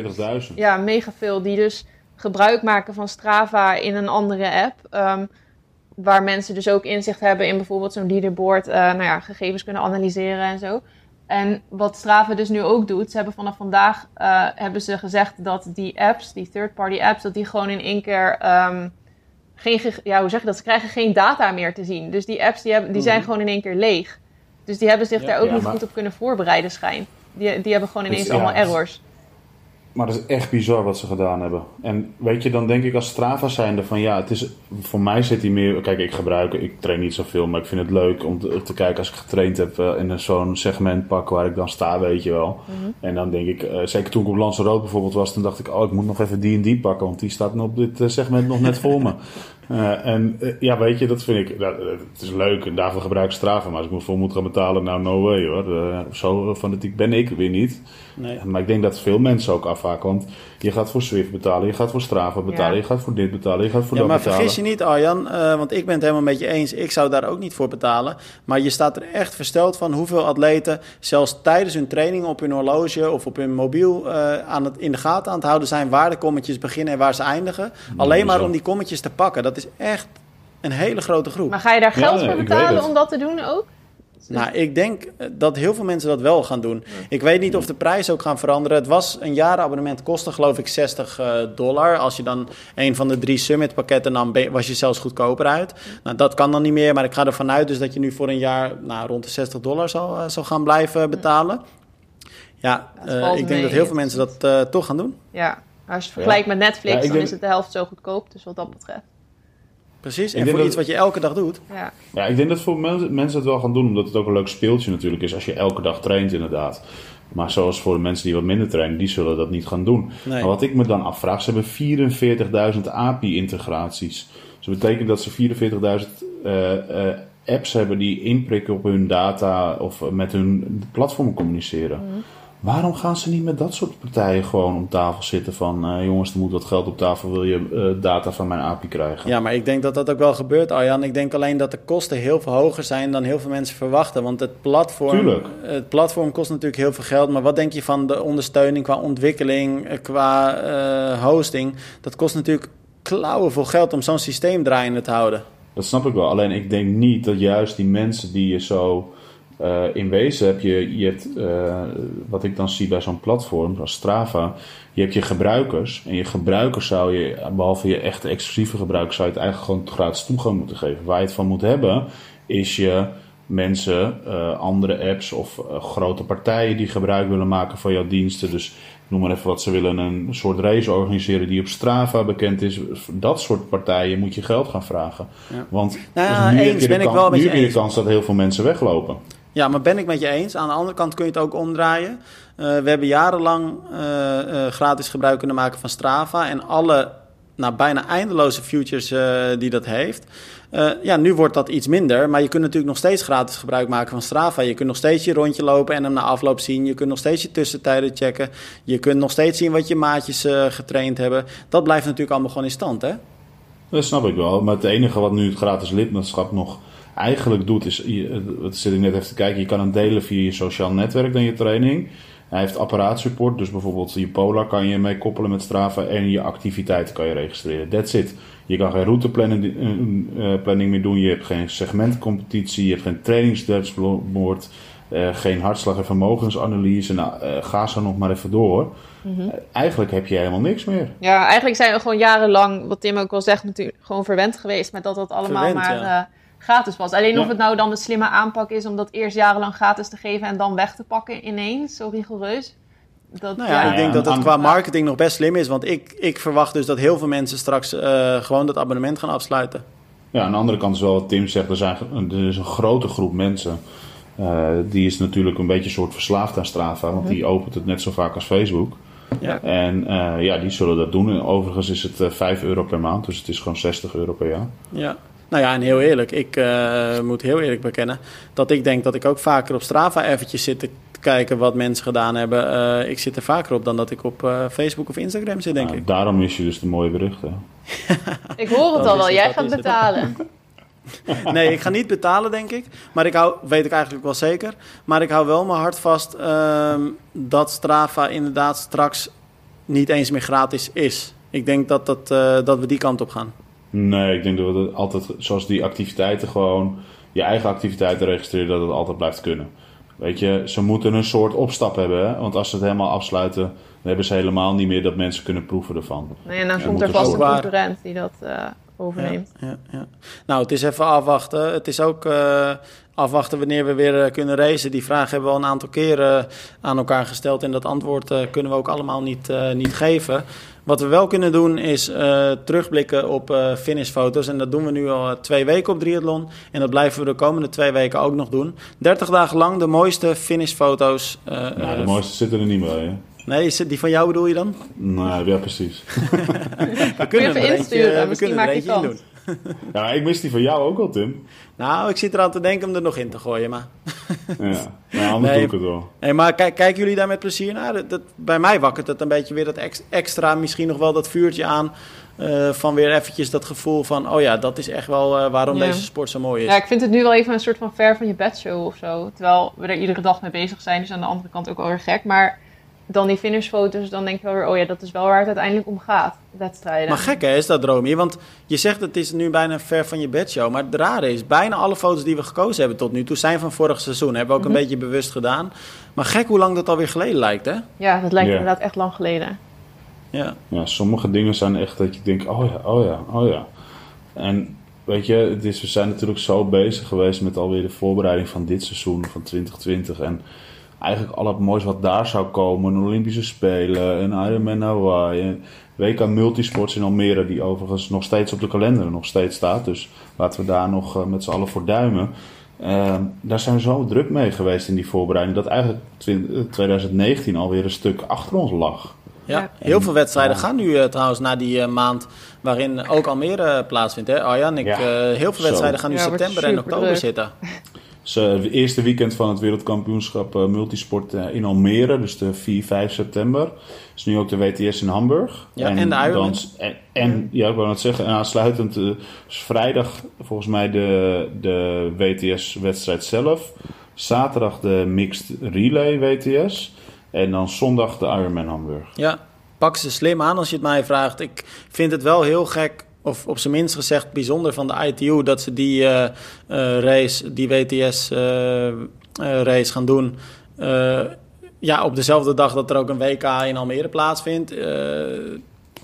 Speaker 4: 44.000.
Speaker 2: Ja, mega veel. Die dus gebruik maken van Strava in een andere app. ehm, waar mensen dus ook inzicht hebben in bijvoorbeeld zo'n leaderboard. eh, nou ja, gegevens kunnen analyseren en zo. En wat Strava dus nu ook doet, ze hebben vanaf vandaag eh, hebben ze gezegd dat die apps, die third-party apps, dat die gewoon in één keer ehm, geen, ja, hoe zeg je dat? Ze krijgen geen data meer te zien. Dus die apps die hebben, die zijn
Speaker 1: Mhm.
Speaker 2: gewoon in één keer leeg. Dus die hebben zich
Speaker 1: Ja,
Speaker 2: daar ook
Speaker 4: ja,
Speaker 2: niet
Speaker 4: maar-
Speaker 2: goed op kunnen voorbereiden, schijn. Die, die hebben gewoon
Speaker 4: Dus
Speaker 2: ineens
Speaker 4: ja,
Speaker 2: allemaal errors.
Speaker 4: Maar dat is echt bizar wat ze gedaan hebben. En weet je, dan denk ik als Strava zijnde van ja, het is, voor mij zit hij meer... Kijk, ik gebruik, ik train niet zoveel, maar ik vind het leuk om te, te kijken als ik getraind heb eh, in zo'n segment pak waar ik dan sta, weet je wel. En dan denk ik, eh, zeker toen ik op Lanzarote bijvoorbeeld was, dan dacht ik, oh, ik moet nog even die en die pakken, want die staat op dit eh, segment nog net voor me. Eh, en eh, ja, weet je, dat vind ik, eh, het is leuk en daarvoor gebruik ik. Maar als ik me voor moet gaan betalen, nou no way hoor. Eh, zo fanatiek ben ik weer niet.
Speaker 1: Nee.
Speaker 4: Maar ik denk dat veel mensen ook afhaken. Want je gaat voor Swift betalen, je gaat voor Strava betalen,
Speaker 2: Ja.
Speaker 4: je gaat voor dit betalen, je gaat voor
Speaker 1: Ja,
Speaker 4: dat
Speaker 1: maar
Speaker 4: betalen.
Speaker 1: vergis je niet, Arjan, eh, want ik ben het helemaal met je eens. Ik zou daar ook niet voor betalen. Maar je staat er echt versteld van hoeveel atleten, zelfs tijdens hun training op hun horloge of op hun mobiel, eh, aan het, in de gaten aan het houden zijn waar de kommetjes beginnen en waar ze eindigen. Alleen maar
Speaker 4: zo.
Speaker 1: om die kommetjes te pakken. Dat is echt een hele grote groep.
Speaker 2: Maar ga je daar
Speaker 4: Ja,
Speaker 2: geld
Speaker 4: nee,
Speaker 2: voor betalen om dat te doen ook?
Speaker 1: Nou, ik denk dat heel veel mensen dat wel gaan doen. Ik weet niet of de prijzen ook gaan veranderen. Het was een jaarabonnement kostte geloof ik 60 uh, dollar. Als je dan een van de drie Summit pakketten nam, was je zelfs goedkoper uit. Nou, dat kan dan niet meer, maar ik ga ervan uit dus dat je nu voor een jaar nou, rond de 60 dollar zal, uh, zal gaan blijven betalen. Ja, uh, ik denk dat heel veel mensen dat toch gaan doen.
Speaker 2: Ja, als je vergelijkt met Netflix, ja, dan denk... is het de helft zo goedkoop. Dus wat dat betreft.
Speaker 1: Precies, en voor iets wat je elke dag doet.
Speaker 2: Ja,
Speaker 4: ja ik denk dat voor mensen, mensen het wel gaan doen, omdat het ook een leuk speeltje natuurlijk is als je elke dag traint inderdaad. Maar zoals voor de mensen die wat minder trainen, die zullen dat niet gaan doen.
Speaker 1: Nee.
Speaker 4: Maar wat ik me dan afvraag, ze hebben 44.000 API-integraties. Dus dat betekent dat ze 44.000 uh, uh, apps hebben die inprikken op hun data of met hun platform communiceren.
Speaker 2: Mm.
Speaker 4: Waarom gaan ze niet met dat soort partijen gewoon om tafel zitten van... Uh, jongens, er moet wat geld op tafel, wil je uh, data van mijn API krijgen?
Speaker 1: Ja, maar ik denk dat dat ook wel gebeurt, Arjan. Ik denk alleen dat de kosten heel veel hoger zijn dan heel veel mensen verwachten. Want het platform,
Speaker 4: Tuurlijk.
Speaker 1: het platform kost natuurlijk heel veel geld. Maar wat denk je van de ondersteuning qua ontwikkeling, qua uh, hosting? Dat kost natuurlijk klauwen veel geld om zo'n systeem draaiende te houden.
Speaker 4: Dat snap ik wel. Alleen ik denk niet dat juist die mensen die je zo... Uh, in wezen heb je, je hebt, uh, wat ik dan zie bij zo'n platform als Strava, je hebt je gebruikers. En je gebruikers zou je, behalve je echte exclusieve gebruikers, zou je het eigenlijk gewoon gratis toegang moeten geven. Waar je het van moet hebben, is je mensen, uh, andere apps of grote partijen die gebruik willen maken van jouw diensten. Dus noem maar even wat ze willen, een soort race organiseren die op Strava bekend is. Dat soort partijen moet je geld gaan vragen.
Speaker 1: Ja.
Speaker 4: Want
Speaker 1: nou ja,
Speaker 4: nu
Speaker 1: eens
Speaker 4: heb je
Speaker 1: ben
Speaker 4: de,
Speaker 1: ik wel
Speaker 4: nu heb je de kans dat heel veel mensen weglopen.
Speaker 1: Ja, maar ben ik met je eens. Aan de andere kant kun je het ook omdraaien. Uh, we hebben jarenlang uh, uh, gratis gebruik kunnen maken van Strava. En alle nou, bijna eindeloze futures die dat heeft. ja, nu wordt dat iets minder. Maar je kunt natuurlijk nog steeds gratis gebruik maken van Strava. Je kunt nog steeds je rondje lopen en hem na afloop zien. Je kunt nog steeds je tussentijden checken. Je kunt nog steeds zien wat je maatjes getraind hebben. Dat blijft natuurlijk allemaal gewoon in stand, hè?
Speaker 4: Dat snap ik wel. Maar het enige wat nu het gratis lidmaatschap nog eigenlijk doet, is, wat zit ik net even te kijken, je kan hem delen via je sociaal netwerk dan je training. Hij heeft apparaatsupport, dus bijvoorbeeld je Polar kan je mee koppelen met Strava en je activiteiten kan je registreren. That's it. Je kan geen routeplanning uh, planning meer doen, je hebt geen segmentcompetitie, je hebt geen trainingsdashboard, uh, geen hartslag- en vermogensanalyse. Nou, uh, ga zo nog maar even door.
Speaker 2: Mhm.
Speaker 4: Mm -hmm. eigenlijk heb je helemaal niks meer.
Speaker 2: Ja, eigenlijk zijn we gewoon jarenlang, wat Tim ook wel zegt, natuurlijk gewoon verwend geweest met dat dat allemaal
Speaker 1: Verwend,
Speaker 2: maar
Speaker 1: ja.
Speaker 2: Gratis was. Alleen
Speaker 4: Ja.
Speaker 2: of het nou dan de slimme aanpak is om dat eerst jarenlang gratis te geven en dan weg te pakken ineens, zo rigoureus. Dat,
Speaker 1: Nou ja,
Speaker 2: ja,
Speaker 1: ik denk
Speaker 4: Ja,
Speaker 1: dat het
Speaker 4: aan-
Speaker 1: qua marketing nog best slim is. Want ik, ik verwacht dus dat heel veel mensen straks eh, gewoon dat abonnement gaan afsluiten.
Speaker 4: Ja, aan de andere kant is wel wat Tim zegt, er, zijn, er is een grote groep mensen. eh, die is natuurlijk een beetje een soort verslaafd aan Strava, want die opent het net zo vaak als Facebook.
Speaker 1: Ja.
Speaker 4: En eh, ja, die zullen dat doen. En overigens is het eh 5 euro per maand, dus het is gewoon 60 euro per jaar.
Speaker 1: Ja. Nou ja, en heel eerlijk, ik eh, moet heel eerlijk bekennen dat ik denk dat ik ook vaker op Strava eventjes zit te kijken wat mensen gedaan hebben. Eh, ik zit er vaker op dan dat ik op eh, Facebook of Instagram zit, denk
Speaker 4: Nou,
Speaker 1: ik.
Speaker 4: daarom mis je dus de mooie berichten.
Speaker 2: Ik hoor het al
Speaker 1: is
Speaker 2: wel, jij gaat
Speaker 1: is
Speaker 2: betalen.
Speaker 1: Nee, ik ga niet betalen, denk ik. Maar ik hou, weet ik eigenlijk wel zeker. Maar ik hou wel mijn hart vast ehm, dat Strava inderdaad straks niet eens meer gratis is. Ik denk dat, dat, eh, dat we die kant op gaan.
Speaker 4: Nee, ik denk dat we altijd, zoals die activiteiten gewoon, je eigen activiteiten registreren, dat het altijd blijft kunnen. Weet je, ze moeten een soort opstap hebben, hè? want als ze het helemaal afsluiten, dan hebben ze helemaal niet meer dat mensen kunnen proeven ervan.
Speaker 2: Nee, en dan
Speaker 4: Ja,
Speaker 2: komt er vast een concurrent die dat eh, overneemt.
Speaker 1: Ja, ja. Nou, het is even afwachten. Het is ook eh, afwachten wanneer we weer eh, kunnen racen. Die vraag hebben we al een aantal keren aan elkaar gesteld. En dat antwoord eh, kunnen we ook allemaal niet, eh, niet geven. Wat we wel kunnen doen is eh, terugblikken op eh, finishfoto's. En dat doen we nu al eh, twee weken op Triathlon. En dat blijven we de komende twee weken ook nog doen. 30 dagen lang de mooiste finishfoto's. eh,
Speaker 4: Nou, de mooiste zitten er niet bij, hè?
Speaker 1: nee, is het die van jou bedoel je dan?
Speaker 4: Nee, ja, precies.
Speaker 1: We
Speaker 2: Kun je
Speaker 1: er eentje-
Speaker 2: insturen,
Speaker 1: we
Speaker 2: misschien
Speaker 1: kunnen er eentje in doen.
Speaker 4: Ja, ik mis die van jou ook al, Tim.
Speaker 1: Nou, ik zit eraan te denken om er nog in te gooien, maar...
Speaker 4: Ja, nou, anders
Speaker 1: Nee.
Speaker 4: doe ik het wel.
Speaker 1: Nee, maar kijk, kijken jullie daar met plezier naar? Dat, dat- bij mij wakkert het een beetje weer dat ex- extra, misschien nog wel dat vuurtje aan. eh, van weer eventjes dat gevoel van, oh ja, dat is echt wel eh, waarom
Speaker 2: Ja.
Speaker 1: deze sport zo mooi is.
Speaker 2: Ja, ik vind het nu wel even een soort van ver van je bedshow of zo. Terwijl we er iedere dag mee bezig zijn, dus aan de andere kant ook wel weer gek. Maar dan die finishfoto's, dan denk je wel weer, oh ja, dat is wel waar het uiteindelijk om gaat, wedstrijden.
Speaker 1: Maar gek hè, is dat Romy? Want je zegt het is nu bijna ver van je bedshow. Maar het rare is, bijna alle foto's die we gekozen hebben tot nu toe zijn van vorig seizoen. Hebben we ook
Speaker 2: Mhm.
Speaker 1: een beetje bewust gedaan. Maar gek hoe lang dat alweer geleden lijkt hè?
Speaker 2: Ja, dat lijkt
Speaker 4: Ja.
Speaker 2: inderdaad echt lang geleden.
Speaker 1: Ja.
Speaker 4: Ja, sommige dingen zijn echt dat je denkt, oh ja, oh ja, oh ja. En weet je, het is, we zijn natuurlijk zo bezig geweest met alweer de voorbereiding van dit seizoen, van 2020. En eigenlijk al het moois wat daar zou komen, een Olympische Spelen, een Ironman Hawaii, een WK Multisports in Almere, die overigens nog steeds op de kalender nog steeds staat. Dus laten we daar nog eh, met z'n allen voor duimen. Ehm, daar zijn we zo druk mee geweest in die voorbereiding, dat eigenlijk twin- eh, 2019 alweer een stuk achter ons lag.
Speaker 1: Ja, heel veel wedstrijden gaan nu eh, trouwens na die maand waarin ook Almere plaatsvindt. Hè? Arjan, ik,
Speaker 4: Ja.
Speaker 1: eh, heel veel
Speaker 4: Zo.
Speaker 1: wedstrijden gaan nu
Speaker 2: Ja,
Speaker 1: september en oktober zitten.
Speaker 4: Dus, het eerste weekend van het wereldkampioenschap eh, multisport eh, in Almere, dus de 4, 5 september. Is nu ook de WTS in Hamburg.
Speaker 1: Ja, en de Ironman.
Speaker 4: en, en, ja, ik wou net zeggen, en aansluitend eh, is vrijdag volgens mij de, de WTS-wedstrijd zelf. Zaterdag de Mixed Relay WTS. En dan zondag de Ironman Hamburg.
Speaker 1: Ja, pak ze slim aan als je het mij vraagt. Ik vind het wel heel gek, of op zijn minst gezegd bijzonder van de ITU... dat ze die eh, eh, race, die WTS-race gaan doen... eh, ja, op dezelfde dag dat er ook een WK in Almere plaatsvindt. eh,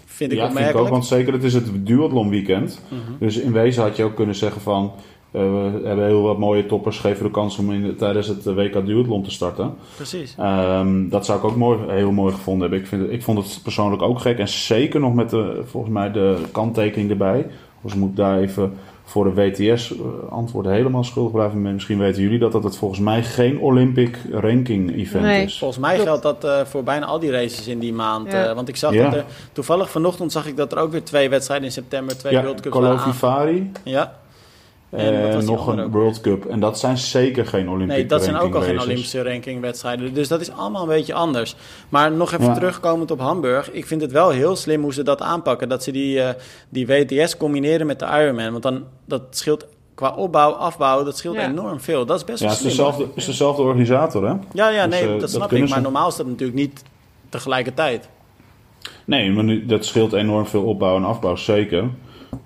Speaker 1: vind ik
Speaker 4: ja, vind ik
Speaker 1: opmerkelijk.
Speaker 4: ook, want zeker het is het duathlon weekend.
Speaker 1: Mhm.
Speaker 4: Dus in wezen had je ook kunnen zeggen van... eh, we hebben heel wat mooie toppers, geven de kans om in, tijdens het eh, WK duathlon te starten.
Speaker 1: Precies.
Speaker 4: Ehm, dat zou ik ook mooi, heel mooi gevonden hebben. Ik, vind, het- ik vond het persoonlijk ook gek. En zeker nog met de, volgens mij de kanttekening erbij. Dus moet ik daar even voor de WTS eh, antwoorden helemaal schuldig blijven. Misschien weten jullie dat, dat het volgens mij geen Olympic ranking event
Speaker 2: Nee.
Speaker 4: is.
Speaker 1: Volgens mij geldt dat voor bijna al die races in die maand.
Speaker 2: Ja.
Speaker 1: eh, want ik zag
Speaker 4: Ja.
Speaker 1: dat er, toevallig vanochtend zag ik dat er ook weer twee wedstrijden in september, twee
Speaker 4: Ja,
Speaker 1: World Cups waren
Speaker 4: Colo
Speaker 1: aan-
Speaker 4: Vivari
Speaker 1: Ja. En die
Speaker 4: nog een
Speaker 1: ook?
Speaker 4: World Cup. En dat zijn zeker geen Olympic
Speaker 1: Nee, dat zijn ook al geen. Olympische rankingwedstrijden. Dus dat is allemaal een beetje anders. Maar nog even
Speaker 4: Ja.
Speaker 1: terugkomend op Hamburg. Ik vind het wel heel slim hoe ze dat aanpakken. Dat ze die, eh, die WTS combineren met de Ironman. Want dan dat scheelt qua opbouw, afbouw, dat scheelt
Speaker 2: Ja.
Speaker 1: enorm veel. Dat is best
Speaker 4: Ja,
Speaker 1: wel
Speaker 4: het is
Speaker 1: slim.
Speaker 4: dezelfde, het is dezelfde organisator, hè?
Speaker 1: Ja, ja,
Speaker 4: Dus,
Speaker 1: nee,
Speaker 4: eh,
Speaker 1: dat
Speaker 4: dat
Speaker 1: snap ik. Maar
Speaker 4: ze.
Speaker 1: normaal is dat natuurlijk niet tegelijkertijd.
Speaker 4: Nee, maar nu, dat scheelt enorm veel opbouw en afbouw, zeker.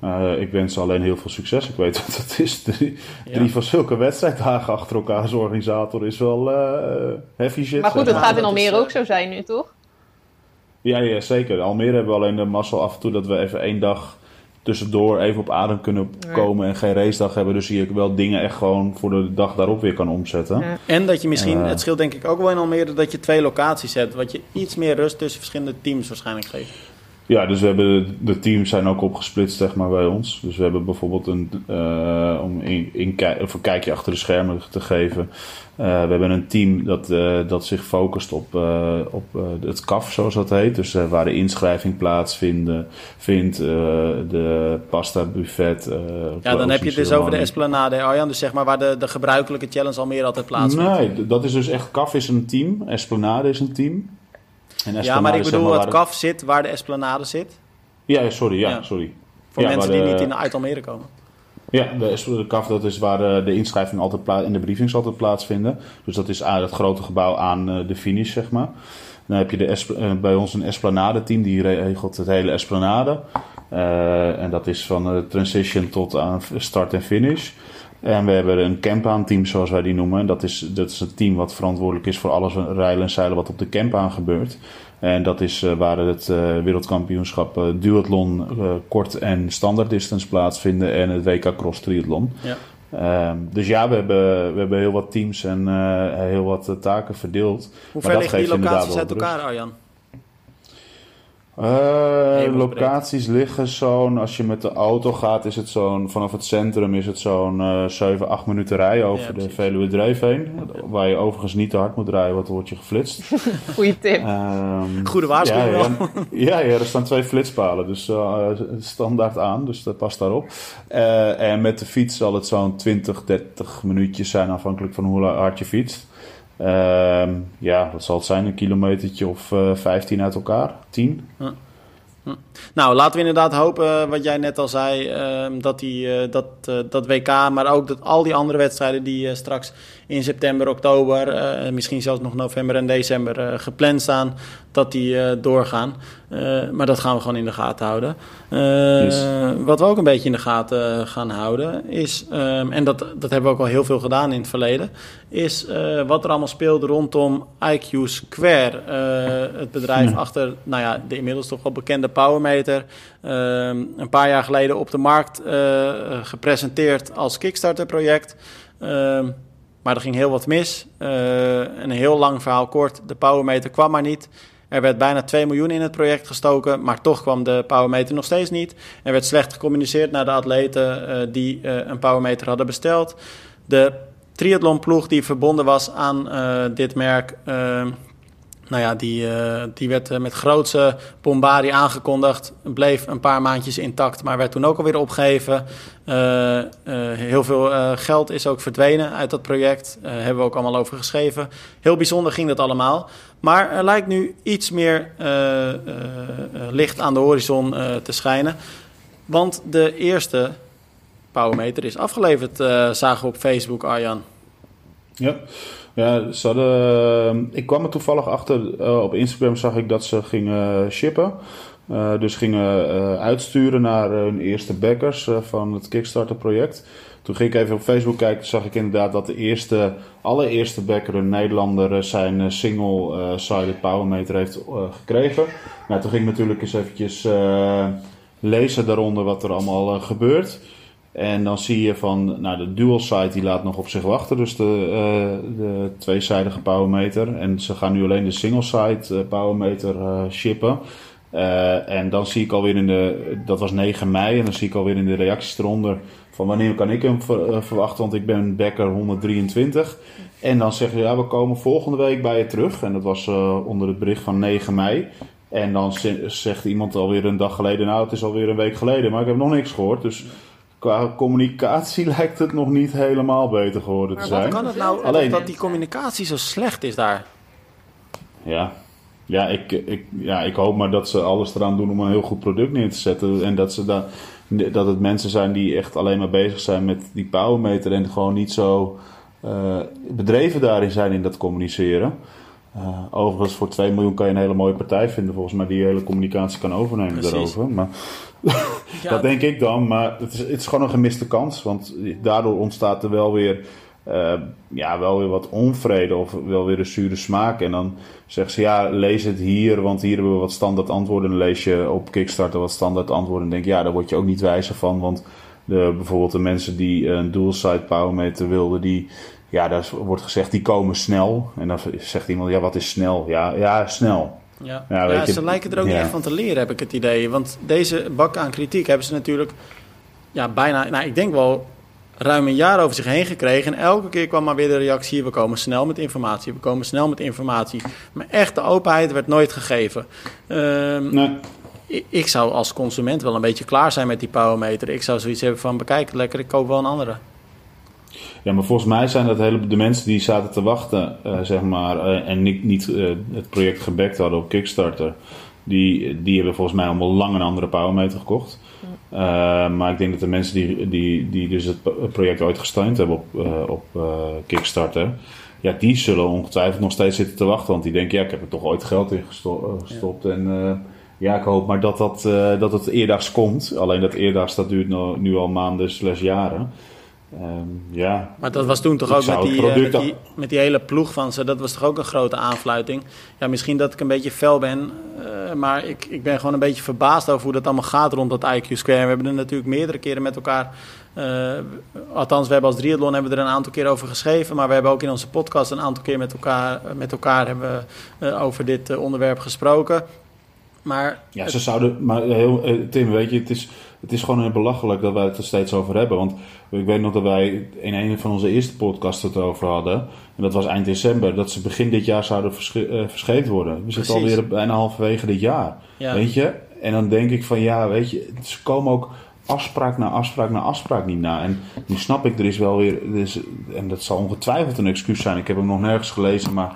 Speaker 4: Eh, ik wens ze alleen heel veel succes. Ik weet wat het is. Drie,
Speaker 1: Ja.
Speaker 4: drie van zulke wedstrijddagen achter elkaar als organisator is wel eh, heavy shit.
Speaker 2: Maar goed, het
Speaker 1: maar.
Speaker 2: gaat in
Speaker 1: Dat is,
Speaker 2: Almere
Speaker 1: eh,
Speaker 2: ook zo zijn nu, toch?
Speaker 4: Ja, ja, zeker. Almere hebben we alleen de mazzel af en toe dat we even één dag tussendoor even op adem kunnen
Speaker 2: Ja.
Speaker 4: komen en geen racedag hebben. Dus je wel dingen echt gewoon voor de dag daarop weer kan omzetten.
Speaker 2: Ja.
Speaker 1: En dat je misschien, het scheelt denk ik ook wel in Almere, dat je twee locaties hebt. Wat je iets meer rust tussen verschillende teams waarschijnlijk geeft.
Speaker 4: Ja, dus we hebben, de teams zijn ook opgesplitst zeg maar, bij ons. Dus we hebben bijvoorbeeld een, eh, om in, of een kijkje achter de schermen te geven. eh, we hebben een team dat, eh, dat zich focust op, op het CAF, zoals dat heet. Dus waar de inschrijving plaatsvindt, vindt, de pasta buffet.
Speaker 1: Ja, dan heb je het dus over de Esplanade, Arjan. Dus zeg maar waar de, de gebruikelijke challenge Almere altijd plaatsvindt.
Speaker 4: Nee, dat is dus echt. CAF is een team, Esplanade is een team. En
Speaker 1: ja, maar ik
Speaker 4: zeg
Speaker 1: bedoel,
Speaker 4: waar
Speaker 1: het
Speaker 4: de-
Speaker 1: kaf zit waar de Esplanade zit.
Speaker 4: Ja, sorry, ja,
Speaker 1: Ja.
Speaker 4: sorry.
Speaker 1: Voor
Speaker 4: Ja,
Speaker 1: mensen die niet in, uit Almere komen.
Speaker 4: Ja, de, CAF dat is waar eh, de inschrijving altijd pla- en de briefings altijd plaatsvinden. Dus dat is aan het grote gebouw aan eh, de finish, zeg maar. Dan heb je de eh, bij ons een Esplanade team, die regelt het hele Esplanade. En dat is van transition tot aan start en finish. En we hebben een campaan team, zoals wij die noemen. Dat is, dat is een team wat verantwoordelijk is voor alles rijlen en zeilen wat op de campaan gebeurt. En dat is eh, waar het eh, wereldkampioenschap eh, duathlon, kort en standaard distance plaatsvinden. En het WK cross triathlon.
Speaker 1: Ja.
Speaker 4: Ehm, dus ja, we hebben, we hebben heel wat teams en heel wat taken verdeeld.
Speaker 1: Hoe ver
Speaker 4: dat
Speaker 1: liggen die locaties uit elkaar, Arjan?
Speaker 4: Eh, locaties liggen zo'n, als je met de auto gaat, is het zo'n, vanaf het centrum is het zo'n eh 7, 8 minuten rijden over
Speaker 1: Ja,
Speaker 4: de. Veluwe Dreef heen. Waar je overigens niet te hard moet rijden, want dan word je geflitst.
Speaker 2: Goeie tip.
Speaker 4: Ehm,
Speaker 1: Goede waarschuwing
Speaker 4: ja, ja, ja, er staan twee flitspalen, dus eh, standaard aan, dus dat past daarop. Eh, en met de fiets zal het zo'n 20, 30 minuutjes zijn, afhankelijk van hoe hard je fietst. Ehm, ja, wat zal het zijn? Een kilometertje of eh 15 uit elkaar? 10?
Speaker 1: Ja. Nou, laten we inderdaad hopen, wat jij net al zei, ehm, dat, die, eh, dat, eh, dat WK, maar ook dat al die andere wedstrijden die eh, straks in september, oktober, misschien zelfs nog november en december gepland staan, dat die doorgaan. maar dat gaan we gewoon in de gaten houden. Wat we ook een beetje in de gaten gaan houden is, ehm, en dat, dat hebben we ook al heel veel gedaan in het verleden, is wat er allemaal speelde rondom IQ Square, het bedrijf achter, nou ja, de inmiddels toch wel bekende Powermeter. Ehm, een paar jaar geleden op de markt gepresenteerd als Kickstarter-project. Ehm, maar er ging heel wat mis. Uh, een heel lang verhaal kort. De Powermeter kwam maar niet. Er werd bijna 2 miljoen in het project gestoken, maar toch kwam de powermeter nog steeds niet. Er werd slecht gecommuniceerd naar de atleten uh, die uh, een powermeter hadden besteld. De triathlonploeg die verbonden was aan uh, dit merk, nou ja, die, uh, die werd uh, met grootse bombardie aangekondigd. Bleef een paar maandjes intact, maar werd toen ook alweer opgegeven. Uh, heel veel geld is ook verdwenen uit dat project. hebben we ook allemaal over geschreven. Heel bijzonder ging dat allemaal. Maar er lijkt nu iets meer licht aan de horizon te schijnen. Want de eerste powermeter is afgeleverd, zagen we op Facebook, Arjan.
Speaker 4: Ja. Ja, ehm, ik kwam er toevallig achter, uh, op Instagram zag ik dat ze gingen shippen. Uh, dus gingen uitsturen naar hun eerste backers van het Kickstarter project. Toen ging ik even op Facebook kijken, zag ik inderdaad dat de eerste, allereerste backer, een Nederlander, zijn single-sided powermeter heeft gekregen. Nou, toen ging ik natuurlijk eens eventjes lezen daaronder wat er allemaal gebeurt. En dan zie je van, nou, de dual side die laat nog op zich wachten, dus de, uh, de tweezijdige powermeter. En ze gaan nu alleen de single side uh, powermeter uh, shippen. en dan zie ik alweer in de, dat was 9 mei, en dan zie ik alweer in de reacties eronder van wanneer kan ik hem ver, verwachten, want ik ben Becker 123. En dan zeggen ze, ja, we komen volgende week bij je terug. En dat was onder het bericht van 9 mei. En dan zegt iemand alweer een dag geleden, nou, het is alweer een week geleden, maar ik heb nog niks gehoord. Dus qua communicatie lijkt het nog niet helemaal beter geworden te zijn.
Speaker 1: Hoe kan het nou Alleen, dat die communicatie zo slecht is daar?
Speaker 4: Ja, ja, ik, ik, ja, ik hoop maar dat ze alles eraan doen om een heel goed product neer te zetten. En dat, ze da, dat het mensen zijn die echt alleen maar bezig zijn met die powermeter en gewoon niet zo uh, bedreven daarin zijn in dat communiceren. Uh, overigens, voor 2 miljoen kan je een hele mooie partij vinden, volgens mij, die hele communicatie kan overnemen Precies. daarover. Maar ja. dat denk ik dan, maar het is, het is gewoon een gemiste kans, want daardoor ontstaat er wel weer, uh, ja, wel weer wat onvrede of wel weer een zure smaak. En dan zeggen ze, ja, lees het hier, want hier hebben we wat standaard antwoorden. En dan lees je op Kickstarter wat standaard antwoorden en denk ja, daar word je ook niet wijzer van, want de, bijvoorbeeld de mensen die een dual-side powermeter wilden, die ja, daar wordt gezegd, die komen snel. En dan zegt iemand, ja, wat is snel? Ja, ja snel.
Speaker 1: Ja, ja, ja ze lijken er ook niet echt van te leren, heb ik het idee. Want deze bak aan kritiek hebben ze natuurlijk ja, bijna, nou, ik denk wel ruim een jaar over zich heen gekregen. En elke keer kwam maar weer de reactie: we komen snel met informatie, we komen snel met informatie. Maar echte openheid werd nooit gegeven. Um, nee. Ik zou als consument wel een beetje klaar zijn met die powermeter. Ik zou zoiets hebben van: bekijk lekker, ik koop wel een andere.
Speaker 4: Ja, maar volgens mij zijn dat hele, de mensen die zaten te wachten, uh, zeg maar, uh, en niet, niet uh, het project gebackt hadden op Kickstarter. Die, die hebben volgens mij allemaal lang een andere powermeter gekocht. maar ik denk dat de mensen die, die, die dus het project ooit gesteund hebben op, op Kickstarter, ja, die zullen ongetwijfeld nog steeds zitten te wachten. Want die denken, ja, ik heb er toch ooit geld in gestopt. Ja. En ja, ik hoop maar dat, dat, dat het eerdags komt. Alleen dat eerdags, dat duurt nu, nu al maanden slash jaren. Um, ja.
Speaker 1: Maar dat was toen toch ook met die, met die, met, die, hele ploeg van ze. Dat was toch ook een grote aanfluiting. Ja, misschien dat ik een beetje fel ben. Uh, maar ik, ik ben gewoon een beetje verbaasd over hoe dat allemaal gaat rond dat IQ Square. We hebben er natuurlijk meerdere keren met elkaar. Uh, althans, we hebben als triathlon hebben we er een aantal keer over geschreven. Maar we hebben ook in onze podcast een aantal keer met elkaar, met elkaar hebben, over dit onderwerp gesproken. Maar
Speaker 4: ja, ze zouden. Maar heel, Tim, weet je, het is, het is gewoon belachelijk dat wij het er steeds over hebben. Want ik weet nog dat wij in een van onze eerste podcasts het over hadden. En dat was eind december. Dat ze begin dit jaar zouden verscheept uh, verscheept worden. We zitten alweer bijna halverwege dit jaar. Weet je? En dan denk ik van ja, weet je, ze komen ook afspraak na afspraak na afspraak niet na. En nu snap ik, er is wel weer, er en dat zal ongetwijfeld een excuus zijn. Ik heb hem nog nergens gelezen, maar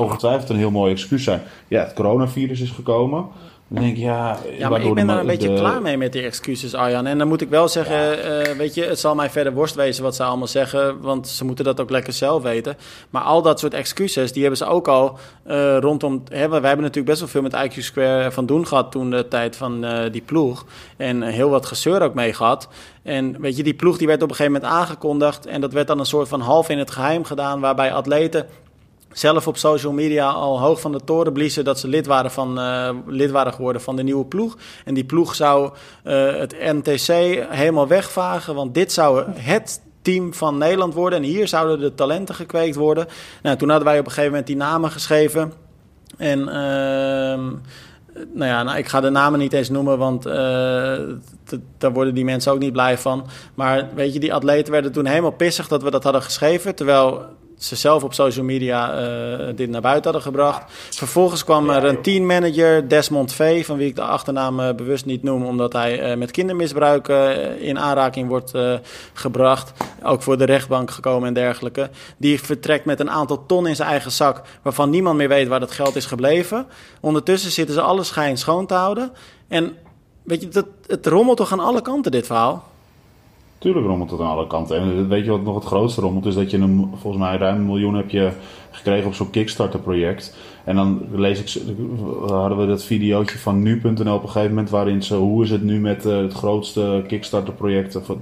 Speaker 4: ongetwijfeld een heel mooi excuus zijn. Ja, het coronavirus is gekomen. Dan denk ik, ja...
Speaker 1: Ja, maar ik ben er een beetje
Speaker 4: de-
Speaker 1: klaar mee met die excuses, Arjan. En dan moet ik wel zeggen, eh, weet je, het zal mij verder worst wezen wat ze allemaal zeggen, want ze moeten dat ook lekker zelf weten. Maar al dat soort excuses, die hebben ze ook al eh, rondom... Hè, wij hebben natuurlijk best wel veel met IQ Square van doen gehad toen de tijd van eh, die ploeg. En heel wat gezeur ook mee gehad. En weet je, die ploeg die werd op een gegeven moment aangekondigd en dat werd dan een soort van half in het geheim gedaan, waarbij atleten zelf op social media al hoog van de toren bliezen dat ze lid waren, van, eh, lid waren geworden van de nieuwe ploeg. En die ploeg zou eh, het NTC helemaal wegvagen, want dit zou het team van Nederland worden. En hier zouden de talenten gekweekt worden. Nou, toen hadden wij op een gegeven moment die namen geschreven. En ehm, nou ja, nou, ik ga de namen niet eens noemen, want eh, daar worden die mensen ook niet blij van. Maar weet je, die atleten werden toen helemaal pissig dat we dat hadden geschreven. Terwijl ze zelf op social media eh, dit naar buiten hadden gebracht. Vervolgens kwam er een teammanager, Desmond V, van wie ik de achternaam eh, bewust niet noem, omdat hij eh, met kindermisbruik in aanraking wordt gebracht. Ook voor de rechtbank gekomen en dergelijke. Die vertrekt met een aantal ton in zijn eigen zak, waarvan niemand meer weet waar dat geld is gebleven. Ondertussen zitten ze alle schijn schoon te houden. En weet je, dat, het rommelt toch aan alle kanten, dit verhaal?
Speaker 4: Tuurlijk rommelt het aan alle kanten. En weet je wat nog het grootste rommelt? Is dat je een, volgens mij ruim een miljoen heb je gekregen op zo'n Kickstarter project. En dan lees ik, hadden we dat videootje van nu.nl op een gegeven moment waarin ze, hoe is het nu met eh, het grootste Kickstarter project, of het,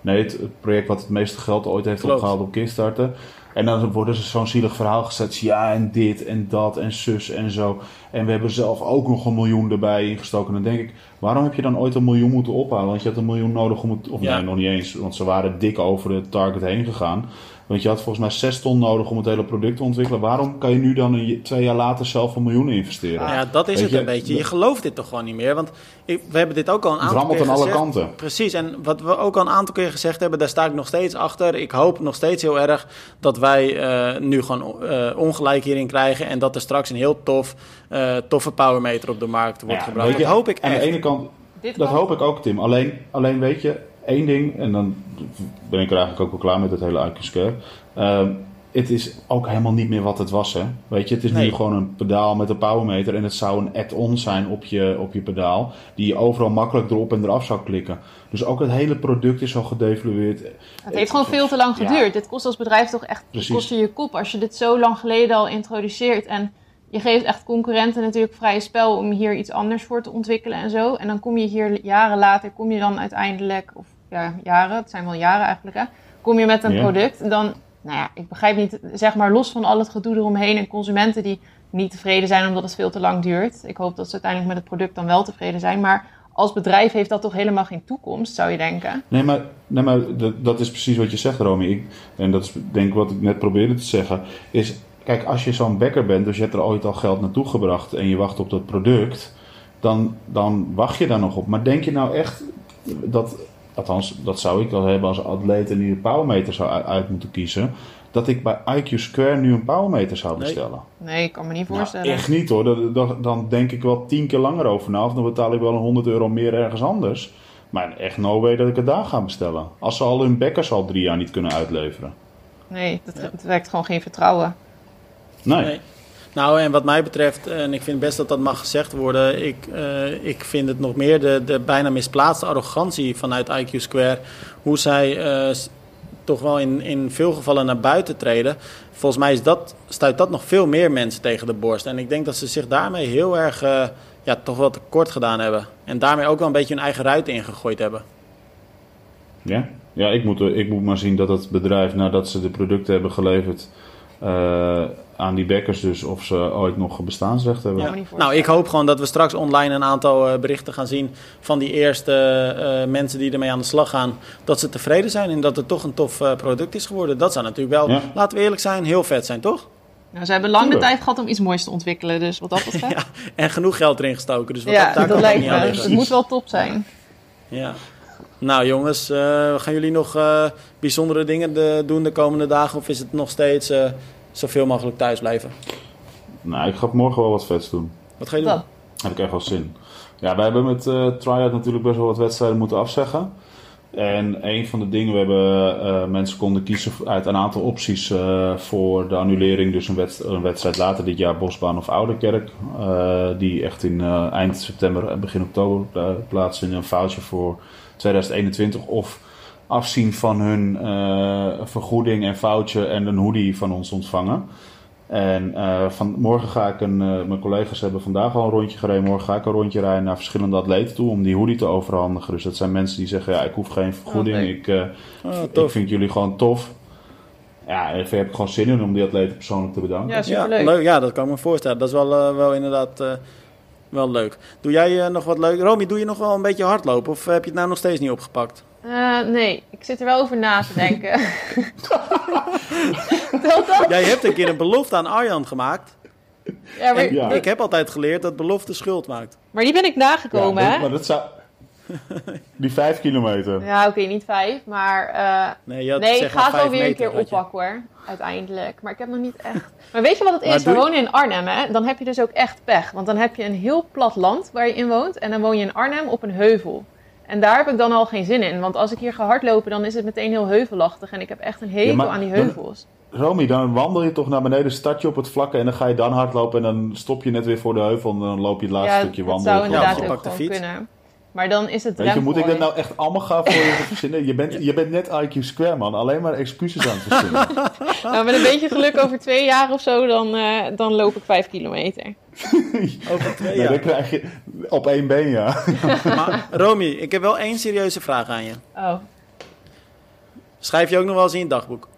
Speaker 4: nee, het, het project wat het meeste geld ooit heeft
Speaker 1: Klopt.
Speaker 4: opgehaald op Kickstarter. En dan worden ze zo'n zielig verhaal gezet. Ja, en dit en dat en zus en zo. En we hebben zelf ook nog een miljoen erbij ingestoken. Dan denk ik, waarom heb je dan ooit een miljoen moeten ophalen? Want je had een miljoen nodig om het. Of
Speaker 1: Ja.
Speaker 4: nee, nog niet eens. Want ze waren dik over de target heen gegaan. Want je had volgens mij 6 ton nodig om het hele product te ontwikkelen. Waarom kan je nu dan een, twee jaar later zelf een miljoen investeren?
Speaker 1: Nou ja, dat is
Speaker 4: Weet
Speaker 1: het
Speaker 4: je,
Speaker 1: een beetje. Je gelooft dit toch gewoon niet meer? Want ik, we hebben dit ook al een
Speaker 4: Het
Speaker 1: aantal
Speaker 4: rammelt
Speaker 1: keer
Speaker 4: aan alle kanten.
Speaker 1: Precies, en wat we ook al een aantal keer gezegd hebben, daar sta ik nog steeds achter. Ik hoop nog steeds heel erg dat wij eh, nu gewoon eh, ongelijk hierin krijgen. En dat er straks een heel tof, eh, toffe powermeter op de markt wordt
Speaker 4: Ja,
Speaker 1: gebracht.
Speaker 4: weet
Speaker 1: Dat
Speaker 4: je,
Speaker 1: hoop ik
Speaker 4: Aan de
Speaker 1: echt.
Speaker 4: ene kant,
Speaker 2: Dit
Speaker 4: dat hoop ik ook, Tim. Alleen, alleen weet je, één ding, en dan ben ik er eigenlijk ook wel klaar met het hele IQ-scare. Ehm, het is ook helemaal niet meer wat het was, hè. Weet je, het is
Speaker 1: Nee.
Speaker 4: nu gewoon een pedaal met een powermeter. En het zou een add-on zijn op je, op je pedaal. Die je overal makkelijk erop en eraf zou klikken. Dus ook het hele product is al gedevalueerd.
Speaker 2: Het heeft gewoon veel te lang
Speaker 4: Ja.
Speaker 2: geduurd. Dit kost als bedrijf toch echt
Speaker 4: Precies.
Speaker 2: kost je je kop als je dit zo lang geleden al introduceert. En je geeft echt concurrenten natuurlijk vrije spel om hier iets anders voor te ontwikkelen en zo. En dan kom je hier jaren later, kom je dan uiteindelijk, of ja, jaren, het zijn wel jaren eigenlijk hè, kom je met een
Speaker 4: Ja.
Speaker 2: product. Dan, nou ja, ik begrijp niet, zeg maar los van al het gedoe eromheen en consumenten die niet tevreden zijn omdat het veel te lang duurt. Ik hoop dat ze uiteindelijk met het product dan wel tevreden zijn. Maar als bedrijf heeft dat toch helemaal geen toekomst, zou je denken.
Speaker 4: Nee, maar, nee, maar dat, dat is precies wat je zegt, Romy. Ik, en dat is denk ik wat ik net probeerde te zeggen. Is, kijk, als je zo'n backer bent, dus je hebt er ooit al geld naartoe gebracht en je wacht op dat product, dan, dan wacht je daar nog op. Maar denk je nou echt dat, althans, dat zou ik wel hebben als atleet en die een powermeter zou uit, moeten kiezen, dat ik bij IQ Square nu een powermeter zou
Speaker 1: Nee.
Speaker 4: bestellen?
Speaker 2: Nee, ik kan me niet
Speaker 4: Nou,
Speaker 2: voorstellen.
Speaker 4: echt niet hoor. Dat- dat- dan denk ik wel tien keer langer over na. Of dan betaal ik wel een 100 euro meer ergens anders. Maar echt no way dat ik het daar ga bestellen. Als ze al hun bekkers al drie jaar niet kunnen uitleveren.
Speaker 2: Nee, dat, het wekt gewoon geen vertrouwen.
Speaker 4: Nee.
Speaker 1: Nee. Nou, en wat mij betreft, en ik vind best dat dat mag gezegd worden, ik, eh, ik vind het nog meer de, de bijna misplaatste arrogantie vanuit IQ Square. Hoe zij eh, toch wel in, in veel gevallen naar buiten treden. Volgens mij is dat, stuit dat nog veel meer mensen tegen de borst. En ik denk dat ze zich daarmee heel erg, eh, ja, toch wel tekort gedaan hebben. En daarmee ook wel een beetje hun eigen ruit ingegooid hebben.
Speaker 4: Ja, ja ik, moet, ik moet maar zien dat het bedrijf, nadat ze de producten hebben geleverd aan die bekkers, dus of ze ooit nog bestaansrecht hebben.
Speaker 2: Ja.
Speaker 1: Nou, ik hoop gewoon dat we straks online een aantal eh, berichten gaan zien van die eerste eh, mensen die ermee aan de slag gaan. Dat ze tevreden zijn en dat het toch een tof eh, product is geworden. Dat zou natuurlijk wel,
Speaker 4: Ja.
Speaker 1: laten we eerlijk zijn, heel vet zijn, toch?
Speaker 2: Nou, ze hebben lang de tijd gehad om iets moois te ontwikkelen, dus wat dat betreft.
Speaker 1: Ja, en genoeg geld erin gestoken. Dus wat
Speaker 2: Ja,
Speaker 1: dat, daar
Speaker 2: dat, lijkt
Speaker 1: niet
Speaker 2: me. Het moet wel top zijn.
Speaker 1: Ja. Nou jongens, eh, gaan jullie nog eh, bijzondere dingen de- doen de komende dagen? Of is het nog steeds eh, zoveel mogelijk thuis blijven?
Speaker 4: Nou, ik ga morgen wel wat vets doen.
Speaker 1: Wat ga je doen?
Speaker 4: Heb ik echt wel zin. Ja, wij hebben met eh Tryout natuurlijk best wel wat wedstrijden moeten afzeggen. En een van de dingen, we hebben, uh, mensen konden kiezen uit een aantal opties uh, voor de annulering. Dus een, wedst een, wedstrijd later dit jaar, Bosbaan of Ouderkerk. Uh, die echt in eind september en begin oktober plaatsen in een foutje voor 2021. Of afzien van hun vergoeding en foutje en een hoodie van ons ontvangen. En uh, van, morgen ga ik een. Uh, mijn collega's hebben vandaag al een rondje gereden. Morgen ga ik een rondje rijden naar verschillende atleten toe om die hoodie te overhandigen. Dus dat zijn mensen die zeggen: ja, ik hoef geen vergoeding.
Speaker 2: Oh,
Speaker 4: ik, uh, oh, ik vind jullie gewoon tof. Ja, even heb ik gewoon zin in om die atleten persoonlijk te bedanken.
Speaker 2: Ja, superleuk.
Speaker 1: Ja, ja dat kan ik me voorstellen. Dat is wel, wel inderdaad wel leuk. Doe jij nog wat leuk? Romy, doe je nog wel een beetje hardlopen of heb je het nou nog steeds niet opgepakt?
Speaker 2: Uh, nee, ik zit er wel over na te denken.
Speaker 1: Jij hebt een keer een belofte aan Arjan gemaakt.
Speaker 2: Ja, maar...
Speaker 1: ja. Ik heb altijd geleerd dat belofte schuld maakt.
Speaker 2: Maar die ben ik nagekomen,
Speaker 4: ja,
Speaker 2: hè?
Speaker 4: Maar dat zou... Die vijf kilometer.
Speaker 2: Ja, oké, okay, niet vijf, maar... Uh...
Speaker 1: Nee, je
Speaker 2: nee ik ga het wel weer een keer oppakken, hoor. Uiteindelijk. Maar ik heb nog niet echt... Maar weet je wat het is? We wonen in Arnhem, hè? Dan heb je dus ook echt pech. Want dan heb je een heel plat land waar je in woont. En dan woon je in Arnhem op een heuvel. En daar heb ik dan al geen zin in. Want als ik hier ga hardlopen, dan is het meteen heel heuvelachtig. En ik heb echt een hekel ja, aan die heuvels.
Speaker 4: Dan, Romy, dan wandel je toch naar beneden, start je op het vlakke en dan ga je dan hardlopen. En dan stop je net weer voor de heuvel en dan loop je het laatste
Speaker 2: ja,
Speaker 4: stukje wandelen.
Speaker 2: dat zou inderdaad
Speaker 1: ja,
Speaker 2: ook gewoon fiets. kunnen. Maar dan is het
Speaker 4: Weet je, moet ik dat nou echt allemaal gaan voor je verzinnen? Je bent, je bent net IQ Square, man. Alleen maar excuses aan het verzinnen.
Speaker 2: nou, met een beetje geluk over twee jaar of zo, dan, uh, dan loop ik vijf kilometer.
Speaker 1: over twee
Speaker 4: nee,
Speaker 1: jaar?
Speaker 4: dan krijg je op één been, ja.
Speaker 1: maar Romy, ik heb wel één serieuze vraag aan je.
Speaker 2: Oh.
Speaker 1: Schrijf je ook nog wel eens in je dagboek?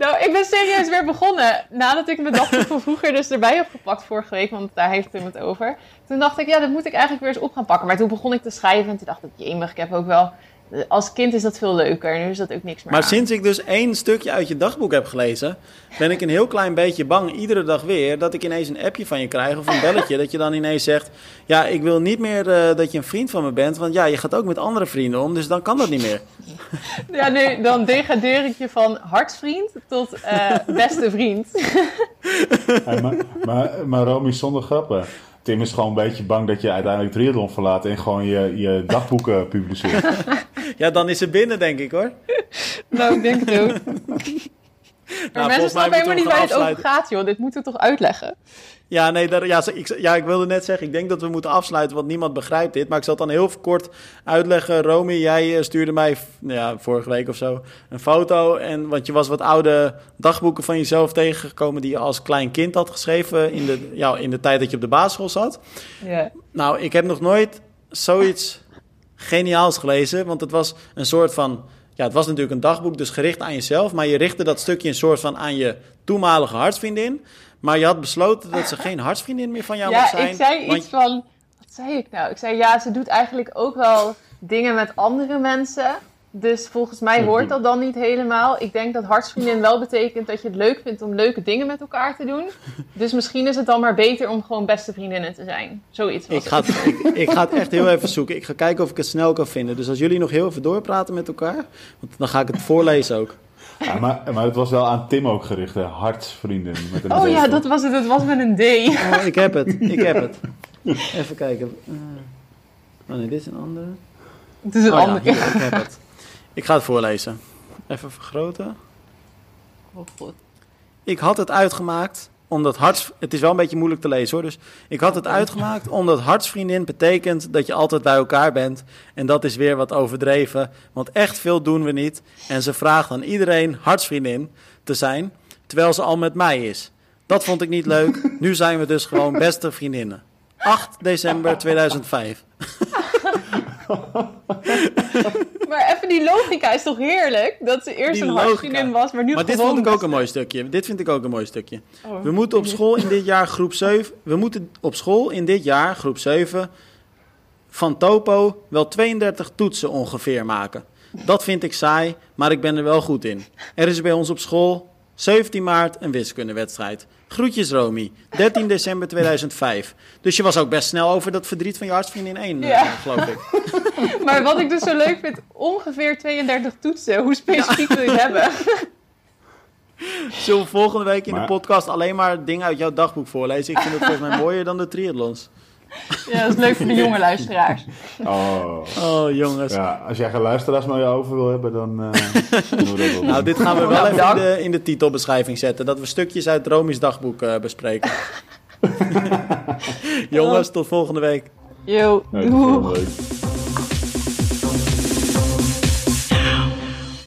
Speaker 2: Nou, ik ben serieus weer begonnen. Nadat ik mijn dagboek van vroeger dus erbij heb gepakt vorige week, want daar heeft Tim het over. Toen dacht ik, ja, dat moet ik eigenlijk weer eens op gaan pakken. Maar toen begon ik te schrijven en toen dacht ik, jemig, ik heb ook wel... Als kind is dat veel leuker, nu is dat ook niks meer
Speaker 1: Maar
Speaker 2: aan.
Speaker 1: sinds ik dus één stukje uit je dagboek heb gelezen, ben ik een heel klein beetje bang, iedere dag weer, dat ik ineens een appje van je krijg of een belletje. dat je dan ineens zegt, ja, ik wil niet meer uh, dat je een vriend van me bent, want ja, je gaat ook met andere vrienden om, dus dan kan dat niet meer.
Speaker 2: Ja, nu, dan degradeer ik je van hartsvriend tot uh, beste vriend.
Speaker 4: Hey, maar, maar, maar Romy, zonder grappen. Tim is gewoon een beetje bang dat je uiteindelijk triathlon verlaat en gewoon je, je dagboeken publiceert.
Speaker 1: Ja, dan is het binnen, denk ik hoor.
Speaker 2: Nou, ik denk het ook. Maar
Speaker 1: Nou,
Speaker 2: mensen snappen helemaal niet waar
Speaker 1: gaan
Speaker 2: het over gaat, joh. Dit moeten we toch uitleggen?
Speaker 1: Ja, nee, daar, ja, ik, ja, ik wilde net zeggen, ik denk dat we moeten afsluiten, want niemand begrijpt dit. Maar ik zal het dan heel kort uitleggen. Romy, jij eh, stuurde mij nou ja, vorige week of zo een foto. En, want je was wat oude dagboeken van jezelf tegengekomen die je als klein kind had geschreven in de, ja, in de tijd dat je op de basisschool zat. Nou, ik heb nog nooit zoiets geniaals gelezen, want het was een soort van... Ja, het was natuurlijk een dagboek, dus gericht aan jezelf. Maar je richtte dat stukje een soort van aan je toenmalige hartsvriendin. Maar je had besloten dat ze geen hartsvriendin meer van jou
Speaker 2: Ja,
Speaker 1: zijn.
Speaker 2: ik zei
Speaker 1: want-
Speaker 2: iets van... Wat zei ik nou? Ik zei, ja, ze doet eigenlijk ook wel dingen met andere mensen. Dus volgens mij hoort dat dan niet helemaal. Ik denk dat hartsvriendin wel betekent dat je het leuk vindt om leuke dingen met elkaar te doen. Dus misschien is het dan maar beter om gewoon beste vriendinnen te zijn. Zoiets was
Speaker 1: Ik ga, het, ik, ik ga het echt heel even zoeken. Ik ga kijken of ik het snel kan vinden. Dus als jullie nog heel even doorpraten met elkaar, want dan ga ik het voorlezen ook.
Speaker 4: Ja, maar, maar het was wel aan Tim ook gericht, hè? Hartsvrienden. Met een
Speaker 2: Oh ja, dat was het. Het was met een D.
Speaker 1: Oh, ik heb het, ik heb het. Even kijken. Eh, oh nee, dit is een andere.
Speaker 2: Het is een
Speaker 1: Oh ja,
Speaker 2: andere.
Speaker 1: hier, ik heb het. Ik ga het voorlezen. Even vergroten.
Speaker 2: Oh, God.
Speaker 1: Ik had het uitgemaakt omdat harts... Het is wel een beetje moeilijk te lezen hoor. Dus ik had het uitgemaakt omdat hartsvriendin betekent dat je altijd bij elkaar bent. En dat is weer wat overdreven. Want echt veel doen we niet. En ze vraagt aan iedereen hartsvriendin te zijn. Terwijl ze al met mij is. Dat vond ik niet leuk. Nu zijn we dus gewoon beste vriendinnen. 8 december 2005.
Speaker 2: Maar even die logica is toch heerlijk? Dat ze eerst
Speaker 1: Die
Speaker 2: een hartsvriendin was, maar nu
Speaker 1: Maar dit vond ik ook een mooi stukje. Dit vind ik ook een mooi stukje.
Speaker 2: Oh.
Speaker 1: We moeten op school in dit jaar groep 7. We moeten op school in dit jaar groep 7 van Topo wel 32 toetsen ongeveer maken. Dat vind ik saai, maar ik ben er wel goed in. Er is bij ons op school 17 maart een wiskundewedstrijd. Groetjes Romy, 13 december 2005. Dus je was ook best snel over dat verdriet van je hartsvriendin 1,
Speaker 2: Ja.
Speaker 1: eh, geloof ik.
Speaker 2: Maar wat ik dus zo leuk vind, ongeveer 32 toetsen. Hoe specifiek wil je het hebben?
Speaker 1: Zullen we volgende week in
Speaker 4: Maar-
Speaker 1: de podcast alleen maar dingen uit jouw dagboek voorlezen? Ik vind het volgens mij mooier dan de triathlons.
Speaker 2: Ja, dat is leuk voor de jonge luisteraars.
Speaker 4: Oh.
Speaker 1: Oh, jongens.
Speaker 4: Ja, als jij geen luisteraars meer over wil hebben, dan uh, doen we dat.
Speaker 1: Nou, dit gaan we wel
Speaker 2: Nou,
Speaker 1: even in de, in de titelbeschrijving zetten. Dat we stukjes uit Romi's dagboek eh, bespreken. jongens, tot volgende week.
Speaker 2: Yo, doeg.